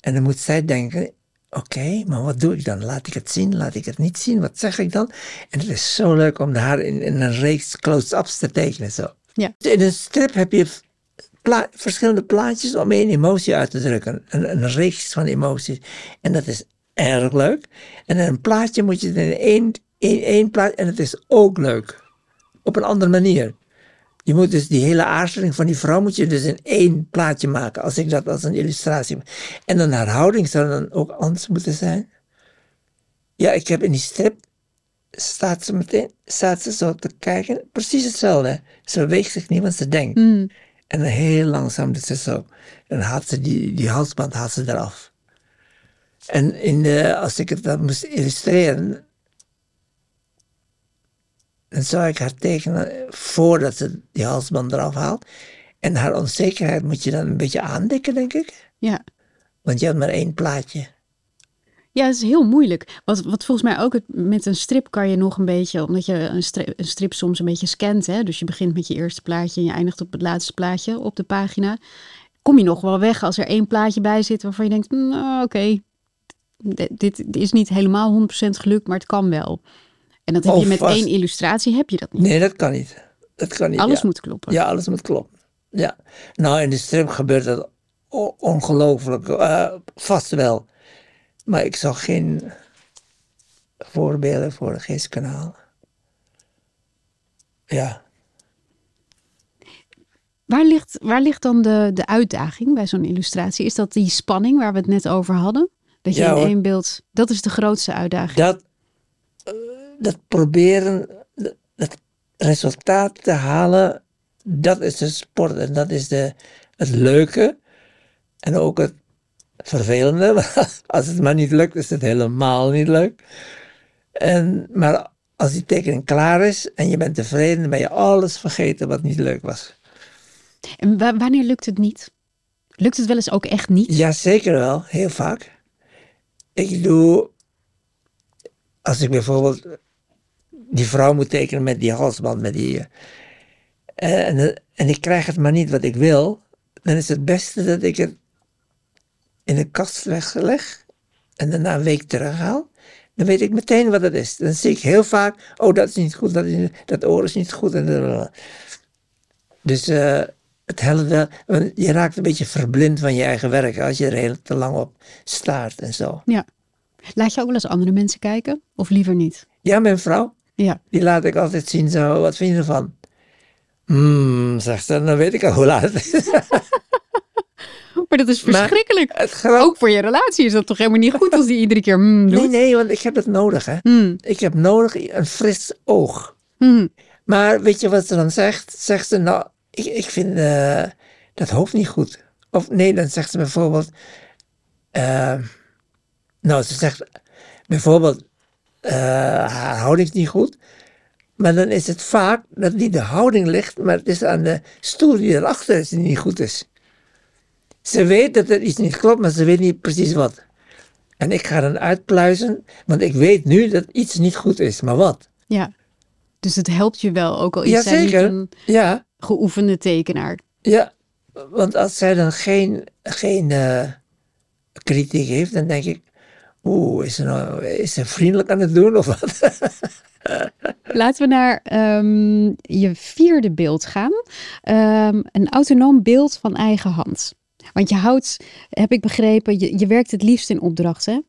en dan moet zij denken, oké, maar wat doe ik dan? Laat ik het zien? Laat ik het niet zien? Wat zeg ik dan? En het is zo leuk om haar in, in een reeks close-ups te tekenen. Zo. Ja. In een strip heb je pla- verschillende plaatjes om één emotie uit te drukken. Een, een reeks van emoties. En dat is erg leuk. En in een plaatje moet je het in één, één, één plaatje, en het is ook leuk. Op een andere manier. Je moet dus die hele aarzeling van die vrouw moet je dus in één plaatje maken. Als ik dat als een illustratie. En dan haar houding zou dan ook anders moeten zijn. Ja, ik heb in die strip staat ze meteen, staat ze zo te kijken, precies hetzelfde. Ze weegt zich niet, want ze denkt. Hmm. En dan heel langzaam doet ze zo. En haalt ze die, die halsband haalt ze eraf. En in de, als ik het dan moest illustreren, dan zou ik haar tekenen voordat ze die halsband eraf haalt. En haar onzekerheid moet je dan een beetje aandikken, denk ik. Ja. Want je hebt maar één plaatje. Ja, het is heel moeilijk. Wat, wat volgens mij ook het, met een strip kan je nog een beetje, omdat je een strip, een strip soms een beetje scant, hè? dus je begint met je eerste plaatje en je eindigt op het laatste plaatje op de pagina. Kom je nog wel weg als er één plaatje bij zit waarvan je denkt, nou, oké, dit is niet helemaal 100% gelukt, maar het kan wel. En dat heb je met als- één illustratie, heb je dat niet. Nee, dat kan niet. Dat kan niet. Alles ja. moet kloppen. Ja, alles moet kloppen. Ja. Nou, in de strip gebeurt dat ongelooflijk. eh, vast wel. Maar ik zag geen voorbeelden voor het geestkanaal. Ja. Waar, ligt, waar ligt dan de, de uitdaging bij zo'n illustratie? Is dat die spanning waar we het net over hadden? Dat je Ja, in één beeld, dat is de grootste uitdaging. Dat, dat proberen, dat- dat resultaat te halen, dat is de sport en dat is de, het leuke. En ook het vervelende. Als het maar niet lukt, is het helemaal niet leuk. En, maar als die tekening klaar is en je bent tevreden, dan ben je alles vergeten wat niet leuk was. En wa- wanneer lukt het niet? Lukt het wel eens ook echt niet? Ja, zeker wel, heel vaak. Ik doe, als ik bijvoorbeeld die vrouw moet tekenen met die halsband, met die, eh, en, en ik krijg het maar niet wat ik wil, dan is het beste dat ik het in de kast wegleg en daarna een week terughaal. Dan weet ik meteen wat het is. Dan zie ik heel vaak, oh dat is niet goed, dat, is dat oor is niet goed. En dus eh, het helpt wel, je raakt een beetje verblind van je eigen werk als je er heel te lang op staart en zo. Ja. Laat je ook wel eens andere mensen kijken? Of liever niet? Ja, mijn vrouw, Ja. die laat ik altijd zien zo, wat vind je ervan? Hmm, zegt ze, dan weet ik al hoe laat het is. Maar dat is verschrikkelijk. Het grap- Ook voor je relatie is dat toch helemaal niet goed als die iedere keer mm, doet? Nee, nee, want ik heb het nodig, hè. Hmm, Ik heb nodig een fris oog. hmm. Maar weet je wat ze dan zegt? Zegt ze, nou, ik, ik vind eh, dat hoofd niet goed. Of nee, dan zegt ze bijvoorbeeld, eh, nou, ze zegt bijvoorbeeld, eh, haar houding is niet goed. Maar dan is het vaak dat niet de houding ligt, maar het is aan de stoel die erachter is die niet goed is. Ze weet dat er iets niet klopt, maar ze weet niet precies wat. En ik ga dan uitpluizen, want ik weet nu dat iets niet goed is, maar wat? Ja. Dus het helpt je wel, ook al is zij niet Jazeker. een Ja, geoefende tekenaar. Ja, want als zij dan geen, geen eh, kritiek heeft, dan denk ik, oeh, is ze, nou, is ze vriendelijk aan het doen of wat? Laten we naar ehm, je vierde beeld gaan. Ehm, een autonoom beeld van eigen hand. Want je houdt, heb ik begrepen, je, je werkt het liefst in opdracht, hè?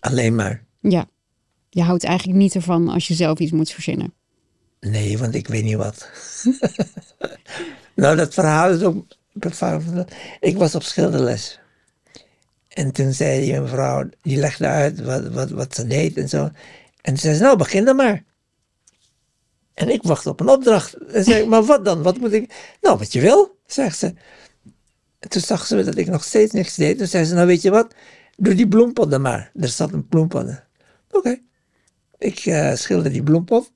Alleen maar. Ja. Je houdt eigenlijk niet ervan als je zelf iets moet verzinnen. Nee, want ik weet niet wat. nou, dat verhaal is ook. Ik was op schilderles. En toen zei die mevrouw, die legde uit wat, wat, wat ze deed en zo. En zei ze, nou, begin dan maar. En ik wacht op een opdracht. En zei ik, maar wat dan? Wat moet ik? Nou, wat je wil, zegt ze. En toen zag ze dat ik nog steeds niks deed. Toen zei ze, nou weet je wat? Doe die bloempot dan maar. Er zat een bloempot. Oké. Ik eh, schilder die bloempot.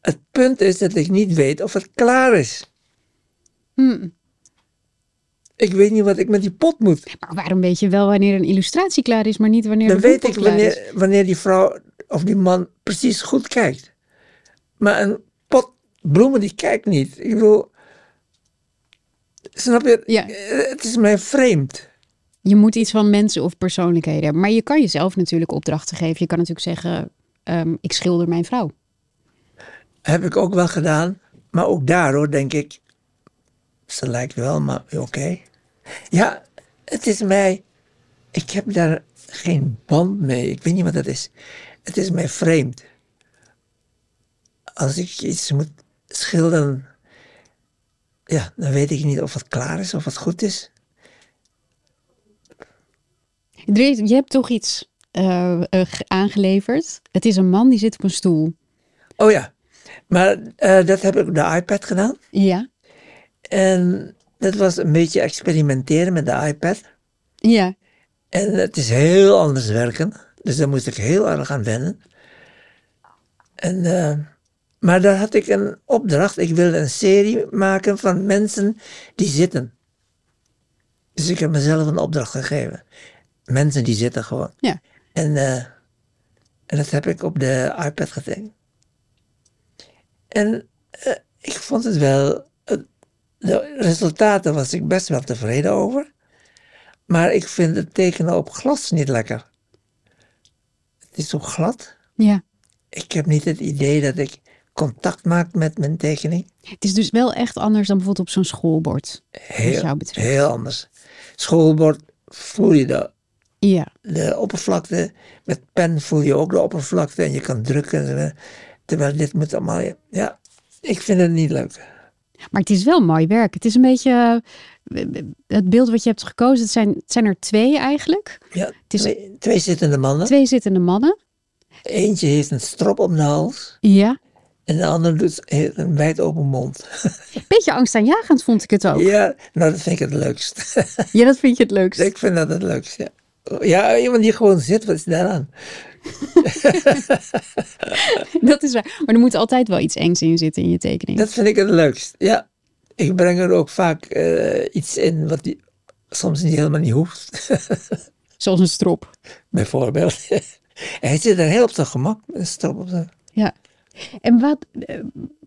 Het punt is dat ik niet weet of het klaar is. Hmm. Ik weet niet wat ik met die pot moet. Maar waarom weet je wel wanneer een illustratie klaar is, maar niet wanneer Dan de weet ik wanneer, wanneer die vrouw of die man precies goed kijkt. Maar een pot bloemen die kijkt niet. Ik bedoel, Snap je? Ja. Het is mij vreemd. Je moet iets van mensen of persoonlijkheden hebben. Maar je kan jezelf natuurlijk opdrachten geven. Je kan natuurlijk zeggen, ehm, ik schilder mijn vrouw. Heb ik ook wel gedaan. Maar ook daar hoor, denk ik. Ze lijkt wel, maar oké. Ja, het is mij. Ik heb daar geen band mee. Ik weet niet wat dat is. Het is mij vreemd. Als ik iets moet schilderen. Ja, dan weet ik niet of het klaar is of het goed is. Je hebt toch iets eh, eh, ge- aangeleverd. Het is een man die zit op een stoel. Oh ja, maar eh, dat heb ik op de iPad gedaan. Ja. En dat was een beetje experimenteren met de iPad. Ja. En het is heel anders werken. Dus daar moest ik heel erg aan wennen. En, eh, maar daar had ik een opdracht. Ik wilde een serie maken van mensen die zitten. Dus ik heb mezelf een opdracht gegeven. Mensen die zitten gewoon. Ja. En, eh, en dat heb ik op de iPad getekend. En eh, ik vond het wel. De resultaten was ik best wel tevreden over. Maar ik vind het tekenen op glas niet lekker. Het is zo glad. Ja. Ik heb niet het idee dat ik contact maak met mijn tekening. Het is dus wel echt anders dan bijvoorbeeld op zo'n schoolbord. Heel, jou heel anders. Schoolbord voel je de, Ja. de oppervlakte. Met pen voel je ook de oppervlakte en je kan drukken. Terwijl dit moet allemaal. Ja, ik vind het niet leuk. Maar het is wel mooi werk. Het is een beetje... eh, Het beeld wat je hebt gekozen, het zijn, het zijn er twee eigenlijk. Ja, is- twee, twee zittende mannen. Twee zittende mannen. Eentje heeft een strop om de hals. Ja. En de ander doet, een wijd open mond. Beetje angstaanjagend vond ik het ook. Ja, nou dat vind ik het leukst. Ja, dat vind je het leukst. ik vind dat het leukst, ja. Ja, iemand die gewoon zit, wat is daaraan? Dat is waar. Maar er moet altijd wel iets engs in zitten in je tekening. Dat vind ik het leukst, ja. Ik breng er ook vaak eh, iets in wat die soms niet helemaal niet hoeft. Zoals een strop. Bijvoorbeeld. Hij zit er heel op zijn gemak met een strop op zijn... Ja. En wat... eh,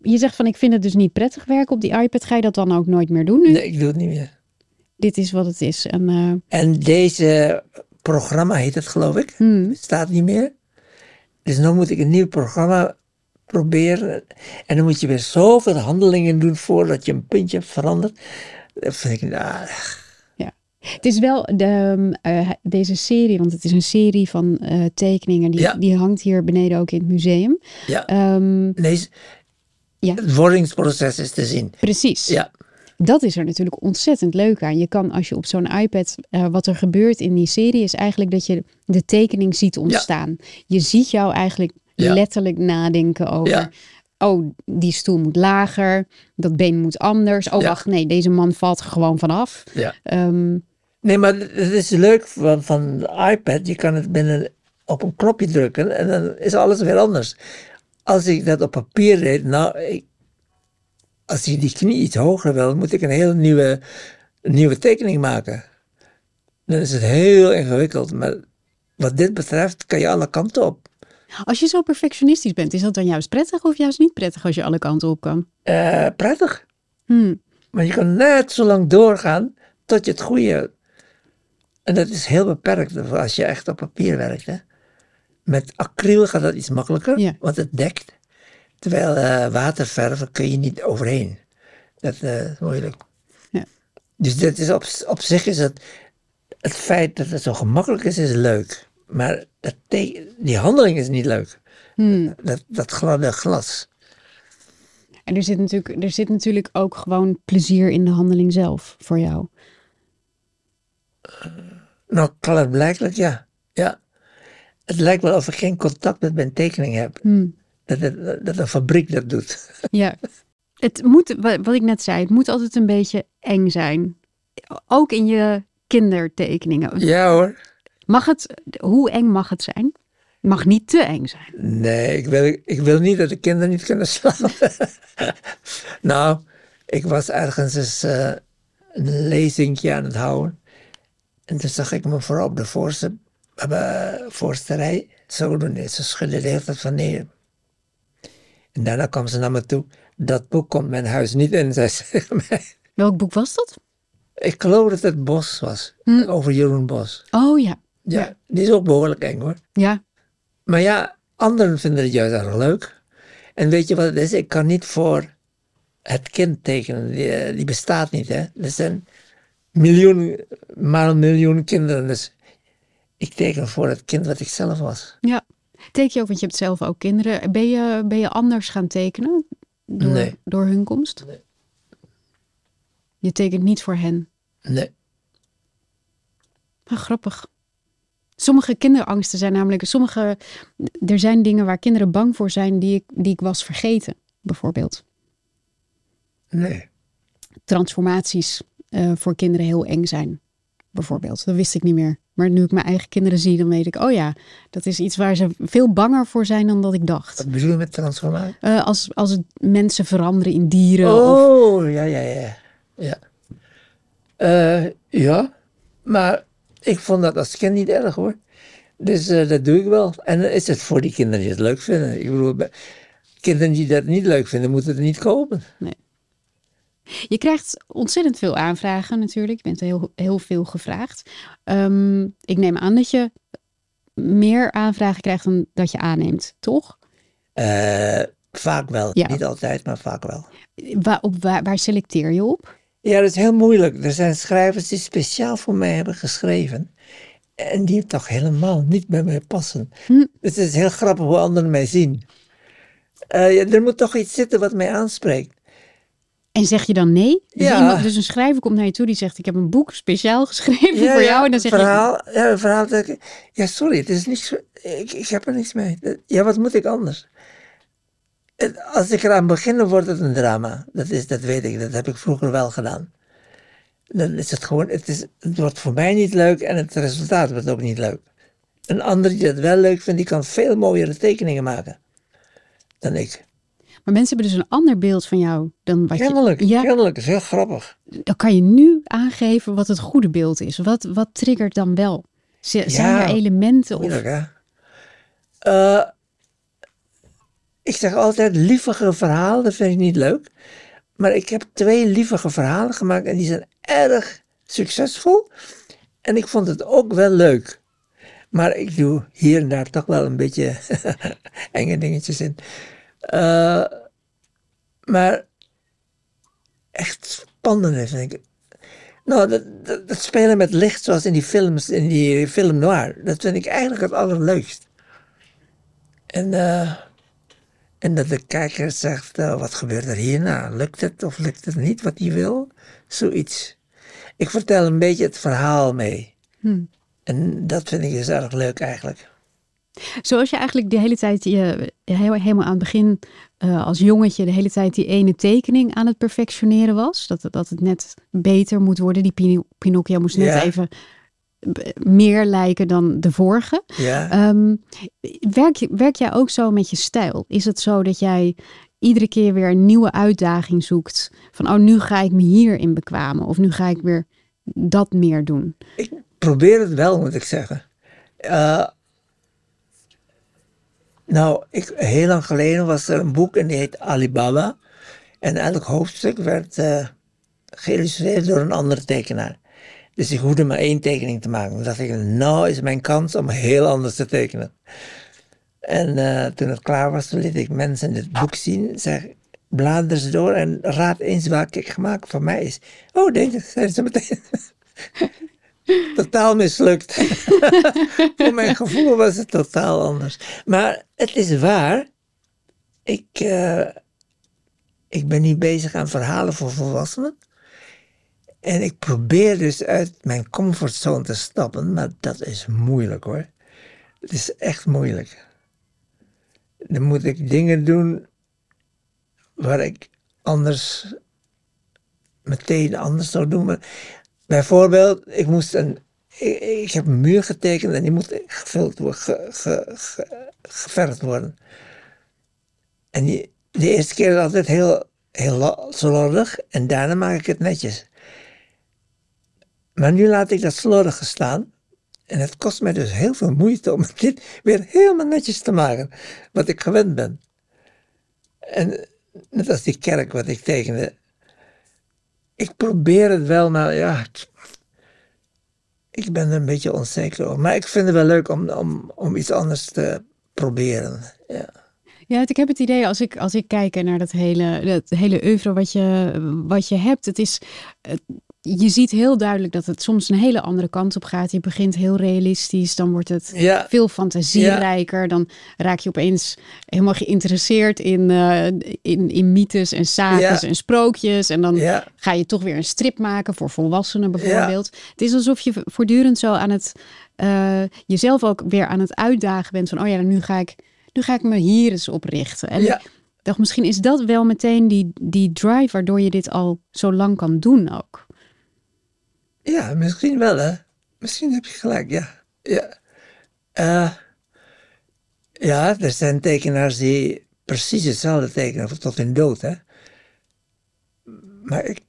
Je zegt van, ik vind het dus niet prettig werken op die iPad. Ga je dat dan ook nooit meer doen nu? Nee, ik doe het niet meer. Dit is wat het is. En eh, En deze programma heet het, geloof ik. hmm, Staat niet meer. Dus nu moet ik een nieuw programma proberen. En dan moet je weer zoveel handelingen doen voordat je een puntje verandert. Dat vind ik, nou, Het is wel de, eh, deze serie, want het is een serie van eh, tekeningen. Die, Ja. die hangt hier beneden ook in het museum. ja. Ehm, Nee, Ja. het wordingsproces is te zien. precies. Ja, Dat is er natuurlijk ontzettend leuk aan. Je kan als je op zo'n iPad, eh, wat er gebeurt in die serie, is eigenlijk dat je de tekening ziet ontstaan. Je ziet jou eigenlijk Ja. letterlijk nadenken over. Ja. Oh, die stoel moet lager, dat been moet anders. Oh, Ja. wacht, nee, deze man valt er gewoon vanaf. ja. Ehm Nee, maar het is leuk van, van de iPad. Je kan het binnen op een knopje drukken en dan is alles weer anders. Als ik dat op papier deed, nou, ik, als ik die knie iets hoger wil, moet ik een hele nieuwe, een nieuwe tekening maken. Dan is het heel ingewikkeld. Maar wat dit betreft kan je alle kanten op. als je zo perfectionistisch bent, is dat dan juist prettig of juist niet prettig als je alle kanten op kan? Eh, prettig. Hmm. Maar je kan net zo lang doorgaan tot je het goede. En dat is heel beperkt als je echt op papier werkt. Hè? Met acryl gaat dat iets makkelijker, Ja. want het dekt. Terwijl eh, waterverven kun je niet overheen. Dat eh, is moeilijk. Ja. Dus dit is op, op zich is het, het feit dat het zo gemakkelijk is, is leuk. Maar dat die handeling is niet leuk. Hmm. Dat, dat gladde glas. En er zit, natuurlijk, er zit natuurlijk ook gewoon plezier in de handeling zelf voor jou. Nou, klaarblijkelijk ja. ja. Het lijkt wel of ik geen contact met mijn tekening heb. Hmm. Dat, dat een fabriek dat doet. Ja. Het moet, wa- wat ik net zei, het moet altijd een beetje eng zijn. Ook in je kindertekeningen. Ja hoor. Mag het, hoe eng mag het zijn? Het mag niet te eng zijn. Nee, ik wil, ik wil niet dat de kinderen niet kunnen slapen. nou, ik was ergens eens eh, een lezingje aan het houden. En toen zag ik me voor op de voorste, eh, voorste rij zo doen. En Ze schudde de hele tijd van nee. En daarna kwam ze naar me toe. Dat boek komt mijn huis niet in, zei ze tegen mij. Welk boek was dat? Ik geloof dat het Bos was. Hm. Over Jeroen Bos. Oh ja. Ja, Ja. die is ook behoorlijk eng hoor. Ja. Maar ja, anderen vinden het juist erg leuk. En weet je wat het is? Ik kan niet voor het kind tekenen. Die, eh, die bestaat niet, hè. Er zijn miljoen, maar een miljoen kinderen. Dus ik teken voor het kind wat ik zelf was. Ja. Teken je ook, want je hebt zelf ook kinderen. Ben je, ben je anders gaan tekenen door, Nee. door hun komst? Nee. Je tekent niet voor hen. Nee. Ah, grappig. Sommige kinderangsten zijn namelijk, sommige, er zijn dingen waar kinderen bang voor zijn die ik, die ik was vergeten, bijvoorbeeld. Nee. Transformaties eh, voor kinderen heel eng zijn, bijvoorbeeld. Dat wist ik niet meer. Maar nu ik mijn eigen kinderen zie, dan weet ik, oh ja, dat is iets waar ze veel banger voor zijn dan dat ik dacht. Wat bedoel je met transformatie? Eh, als, als het mensen veranderen in dieren. Of, Oh, ja, ja, ja. Ja. Eh, ja, maar ik vond dat als kind niet erg hoor. Dus eh, dat doe ik wel. En dan is het voor die kinderen die het leuk vinden. Ik bedoel, kinderen die dat niet leuk vinden, moeten het niet kopen. Je krijgt ontzettend veel aanvragen natuurlijk. Je bent heel, heel veel gevraagd. Ehm, ik neem aan dat je meer aanvragen krijgt dan dat je aanneemt, toch? Eh, vaak wel. Ja. Niet altijd, maar vaak wel. Waar, op, waar, waar selecteer je op? Ja, dat is heel moeilijk. Er zijn schrijvers die speciaal voor mij hebben geschreven. En die toch helemaal niet bij mij passen. Hm. Dus het is heel grappig hoe anderen mij zien. Eh, ja, er moet toch iets zitten wat mij aanspreekt. En zeg je dan nee? Dus, Ja. iemand, dus een schrijver komt naar je toe die zegt: Ik heb een boek speciaal geschreven voor jou. En dan zeg je: verhaal, Ja, een verhaal. Dat ik, ja, sorry, het is niks. Ik, ik heb er niks mee. Ja, wat moet ik anders? Als ik eraan begin, wordt het een drama. Dat, is, dat weet ik. Dat heb ik vroeger wel gedaan. Dan is het gewoon. Het, is, het wordt voor mij niet leuk en het resultaat wordt ook niet leuk. Een ander die dat wel leuk vindt, die kan veel mooiere tekeningen maken dan ik. Maar mensen hebben dus een ander beeld van jou dan wat Kennelijk, je. Ja, kennelijk. Dat is heel grappig. dan kan je nu aangeven wat het goede beeld is. Wat, wat triggert dan wel? Z- Zijn er elementen of Moeilijk? Eh, ik zeg altijd, lievige verhalen, dat vind ik niet leuk. Maar ik heb twee lievige verhalen gemaakt en die zijn erg succesvol. En ik vond het ook wel leuk. Maar ik doe hier en daar toch wel een beetje enge dingetjes in. Eh, maar echt spannend vind ik. Nou, dat, dat, dat spelen met licht zoals in die films, in die film noir, dat vind ik eigenlijk het allerleukst. En, eh, en dat de kijker zegt, eh, wat gebeurt er hierna? Lukt het of lukt het niet wat hij wil? Zoiets. Ik vertel een beetje het verhaal mee. Hm. En dat vind ik dus erg leuk eigenlijk. Zoals je eigenlijk de hele tijd, je, helemaal aan het begin eh, als jongetje, de hele tijd die ene tekening aan het perfectioneren was. Dat, het- dat het net beter moet worden. Die Pino- Pinocchio moest net even meer lijken dan de vorige. Ja. Ehm, werk, werk jij ook zo met je stijl? Is het zo dat jij iedere keer weer een nieuwe uitdaging zoekt? Van, oh, nu ga ik me hierin bekwamen. Of nu ga ik weer dat meer doen. Ik probeer het wel, moet ik zeggen. Eh, nou, ik, heel lang geleden was er een boek en die heet Alibaba. En elk hoofdstuk werd eh, geïllustreerd door een andere tekenaar. Dus ik hoefde maar één tekening te maken. Dan dacht ik, nou is mijn kans om heel anders te tekenen. En eh, toen het klaar was, toen liet ik mensen dit boek zien. Zeg, blader ze door en raad eens welke ik gemaakt van mij is. Oh, deze, zeiden ze meteen. totaal mislukt. Voor mijn gevoel was het totaal anders. Maar het is waar. Ik, eh, ik ben niet bezig aan verhalen voor volwassenen. En ik probeer dus uit mijn comfortzone te stappen, maar dat is moeilijk hoor. Het is echt moeilijk. Dan moet ik dingen doen waar ik anders meteen anders zou doen. Maar bijvoorbeeld, ik moest een. Ik, heb een muur getekend en die moet gevuld worden, ge, ge, ge- geverfd worden. En die, de eerste keer is altijd heel, heel lo- slordig en daarna maak ik het netjes. Maar nu laat ik dat slordige staan. En het kost mij dus heel veel moeite om dit weer helemaal netjes te maken. Wat ik gewend ben. En net als die kerk wat ik tekende. Ik probeer het wel, maar ja, ik ben er een beetje onzeker over. Maar ik vind het wel leuk om, om, iets anders te proberen. Ja. Ja, ik heb het idee als ik, als ik kijk naar dat hele, dat hele oeuvre wat je, wat je hebt. Het is, je ziet heel duidelijk dat het soms een hele andere kant op gaat. Je begint heel realistisch, dan wordt het veel fantasierijker. Dan raak je opeens helemaal geïnteresseerd in, uh, in, in mythes en sages en sprookjes. En dan ga je toch weer een strip maken voor volwassenen bijvoorbeeld. Het is alsof je voortdurend zo aan het uh, jezelf ook weer aan het uitdagen bent van, oh ja, nu ga ik, nu ga ik me hier eens op richten. En ik dacht, misschien is dat wel meteen die, die drive waardoor je dit al zo lang kan doen ook. Ja, misschien wel, hè. Misschien heb je gelijk, ja. Ja, uh, ja er zijn tekenaars die precies hetzelfde tekenen tot hun dood, hè. Maar ik,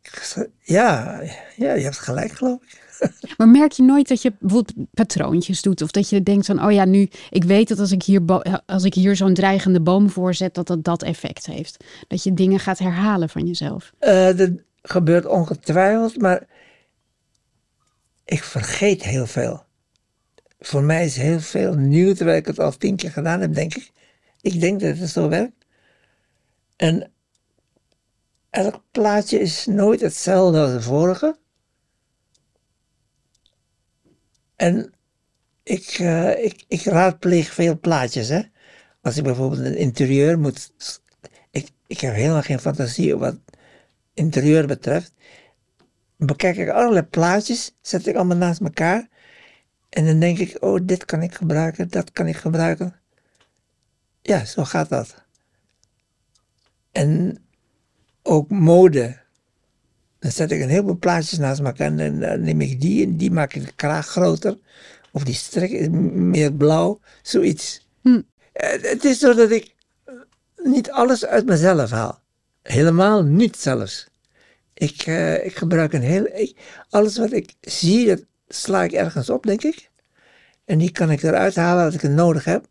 ja, ja, je hebt gelijk, geloof ik. Maar merk je nooit dat je bijvoorbeeld patroontjes doet? Of dat je denkt van, oh ja, nu, ik weet dat als ik hier, als ik hier zo'n dreigende boom voorzet, dat dat dat effect heeft. Dat je dingen gaat herhalen van jezelf. Uh, dat gebeurt ongetwijfeld, maar ik vergeet heel veel. Voor mij is heel veel nieuw, terwijl ik het al tien keer gedaan heb, denk ik. Ik denk dat het zo werkt. En elk plaatje is nooit hetzelfde als de vorige. En ik, uh, ik, ik raadpleeg veel plaatjes. Hè? Als ik bijvoorbeeld een interieur moet. Ik, ik heb helemaal geen fantasie wat interieur betreft bekijk ik allerlei plaatjes, zet ik allemaal naast elkaar. En dan denk ik, oh, dit kan ik gebruiken, dat kan ik gebruiken. Ja, zo gaat dat. En ook mode. Dan zet ik een heleboel plaatjes naast elkaar en dan neem ik die en die maak ik de kraag groter. Of die strek meer blauw, zoiets. Hm. Eh, het is zo dat ik niet alles uit mezelf haal. Helemaal niet zelfs. Ik, uh, ik gebruik een heel. Ik, alles wat ik zie, dat sla ik ergens op, denk ik. En die kan ik eruit halen als ik het nodig heb.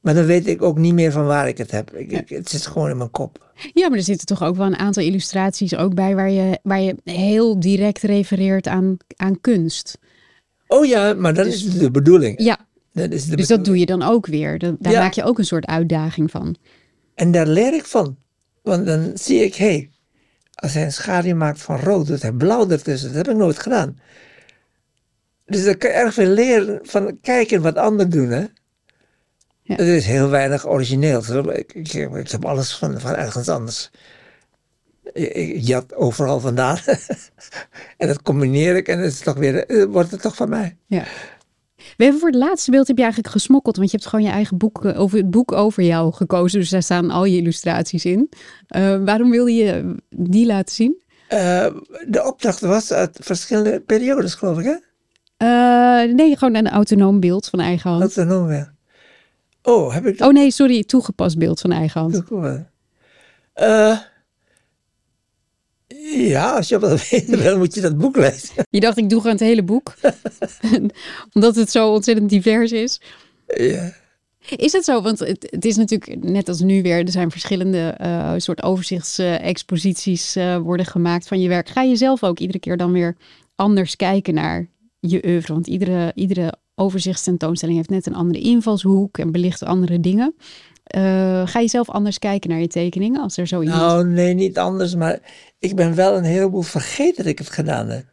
Maar dan weet ik ook niet meer van waar ik het heb. Ik, het zit gewoon in mijn kop. Ja, maar er zitten toch ook wel een aantal illustraties ook bij waar je, waar je heel direct refereert aan, aan kunst. Oh ja, maar dat dus, is de bedoeling. Ja, dat is de dus dat doe je dan ook weer. daar maak je ook een soort uitdaging van. En daar leer ik van. Want dan zie ik, hé, hey, als hij een schaduw maakt van rood, doet hij blauw ertussen. Dat heb ik nooit gedaan. Dus dan kan je erg veel leren van kijken wat anderen doen. Hè? Ja. Het is heel weinig origineel. Ik, ik, ik, heb alles van, van ergens anders. Ik jat overal vandaan. en dat combineer ik en het is toch weer, eh, wordt het toch van mij. Ja. We hebben voor het laatste beeld heb je eigenlijk gesmokkeld, want je hebt gewoon je eigen boek eh, over het boek over jou gekozen. Dus daar staan al je illustraties in. Uh, waarom wilde je die laten zien? Uh, de opdracht was uit verschillende periodes, geloof ik, hè? Uh, nee, gewoon een autonoom beeld van eigen hand. Autonoom, ja. Oh, heb ik Oh nee, sorry, toegepast beeld van eigen hand. Toegepast. Ja, als je wil weten, dan moet je dat boek lezen. Je dacht, ik doe gewoon het hele boek. Omdat het zo ontzettend divers is. Ja. Is het zo? Want het, het, is natuurlijk net als nu weer, er zijn verschillende uh, soort overzichtsexposities uh, worden gemaakt van je werk. Ga je zelf ook iedere keer dan weer anders kijken naar je oeuvre? Want iedere, iedere overzichtstentoonstelling heeft net een andere invalshoek en belicht andere dingen. Uh, ga je zelf anders kijken naar je tekeningen als er zo iemand... Nou, nee, niet anders, maar ik ben wel een heleboel vergeten dat ik het gedaan heb.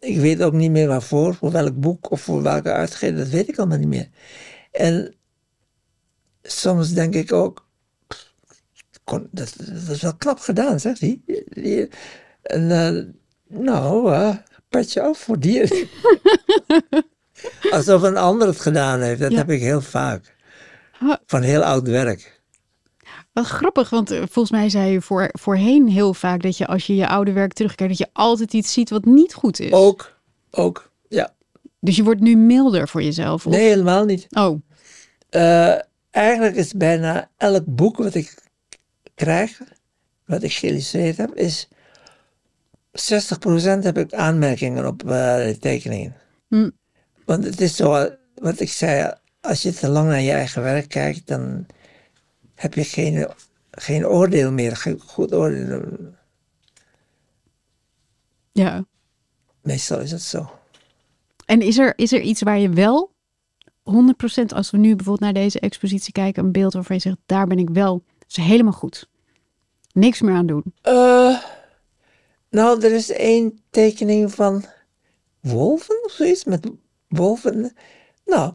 Ik weet ook niet meer waarvoor, voor welk boek of voor welke uitgever, dat weet ik allemaal niet meer. En soms denk ik ook, dat, dat is wel knap gedaan, zegt hij. En uh, nou, uh, petje af voor die. Alsof een ander het gedaan heeft, dat heb ik heel vaak. Van heel oud werk. Wat grappig, want eh, volgens mij zei je voor, voorheen heel vaak dat je als je je oude werk terugkijkt, dat je altijd iets ziet wat niet goed is. Ook, ook, ja. Dus je wordt nu milder voor jezelf? Of? Nee, helemaal niet. Oh. Uh, eigenlijk is bijna elk boek wat ik krijg, wat ik geïllustreerd heb, is 60% heb ik aanmerkingen op uh, de tekeningen. Hm. Want het is zo, wat ik zei, als je te lang naar je eigen werk kijkt, dan heb je geen, geen oordeel meer, geen goed oordeel. Ja. Meestal is het zo. En is er, is er iets waar je wel 100% als we nu bijvoorbeeld naar deze expositie kijken, een beeld waarvan je zegt, daar ben ik wel, dat is helemaal goed. Niks meer aan doen. Eh, nou, er is één tekening van wolven of zoiets, met wolven. Nou,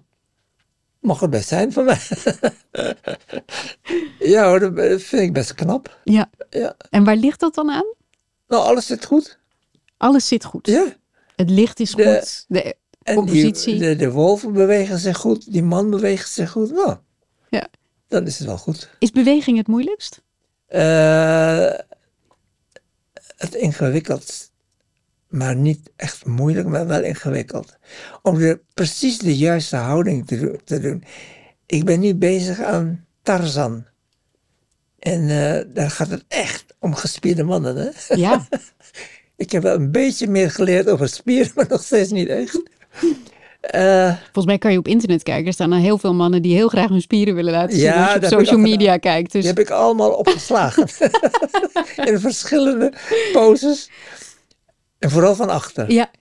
mag het best zijn van mij. ja hoor, dat vind ik best knap. Ja. Ja. En waar ligt dat dan aan? Nou, alles zit goed. Alles zit goed. Ja. Het licht is De- goed. De compositie. Die, de, de wolven bewegen zich goed, die man beweegt zich goed. Nou, Ja. dan is het wel goed. Is beweging het moeilijkst? Eh, het ingewikkeld, maar niet echt moeilijk, maar wel ingewikkeld. Om de, precies de juiste houding te, do- te doen. Ik ben nu bezig aan Tarzan. En eh, daar gaat het echt om gespierde mannen. Hè? Ja. Ik heb wel een beetje meer geleerd over spieren, maar nog steeds niet echt. Eh, Volgens mij kan je op internet kijken. Er staan al heel veel mannen die heel graag hun spieren willen laten zien. Ja, als je op social al media kijkt. Dus Die heb ik allemaal opgeslagen. In verschillende poses. En vooral van achter. ja,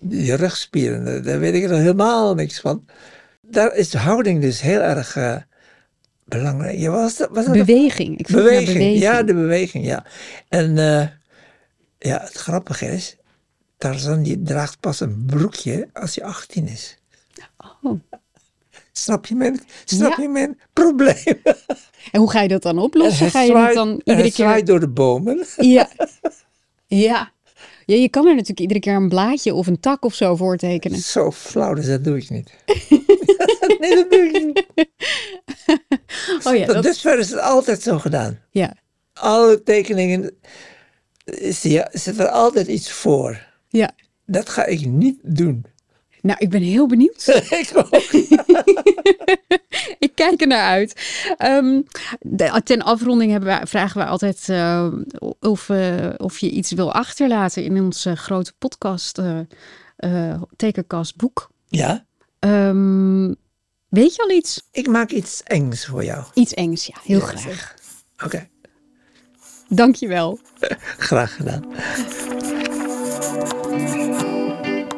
Die rugspieren, daar- weet ik er helemaal niks van. Daar is de houding dus heel erg eh, belangrijk. Ja, was dat, was dat beweging. Ik beweging. beweging. Ja, de beweging, ja. En eh, ja, het grappige is, Tarzan die draagt pas een broekje als hij 18 is. Oh. Snap je mijn, snap Ja. je mijn probleem? En hoe ga je dat dan En oplossen? Ga je zwaait- dan iedere keer... door de bomen. Ja. ja. Ja, je kan er natuurlijk iedere keer een blaadje of een tak of zo voor tekenen. Zo flauw, dus dat doe ik niet. nee, dat doe ik niet. Oh ja, Tot dat, dusver is het altijd zo gedaan. ja. Alle tekeningen ja, zit er altijd iets voor. ja. Dat ga ik niet doen. Nou, ik ben heel benieuwd. ik ook. ik kijk er naar uit. Ehm, de- ten afronding hebben we, vragen we altijd eh, of, eh, of je iets wil achterlaten in ons eh, grote podcast, eh eh, tekenkast boek. Ja, Ehm, weet je al iets? ik maak iets engs voor jou. Iets Engs, ja. Heel Ja, graag. Oké, Dankjewel. graag gedaan.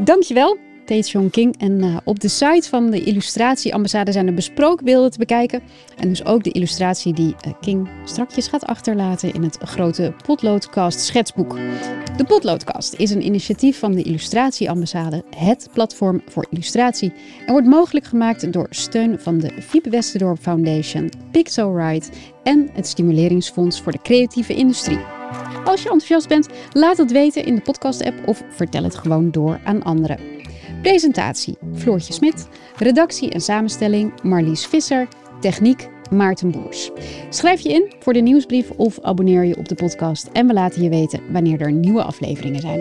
Dankjewel, Tae King. En eh, op de site van de illustratieambassade zijn er besproken beelden te bekijken. En dus ook de illustratie die eh, King strakjes gaat achterlaten in het grote Potloodcast schetsboek. De Potloodcast is een initiatief van de Illustratieambassade, het platform voor illustratie. En wordt mogelijk gemaakt door steun van de Fiep Westerdorp Foundation, Pixelrite en het Stimuleringsfonds voor de Creatieve Industrie. Als je enthousiast bent, laat het weten in de podcast-app of vertel het gewoon door aan anderen. Presentatie Floortje Smit, redactie en samenstelling Marlies Visser, techniek Maarten Boers. Schrijf je in voor de nieuwsbrief of abonneer je op de podcast en we laten je weten wanneer er nieuwe afleveringen zijn.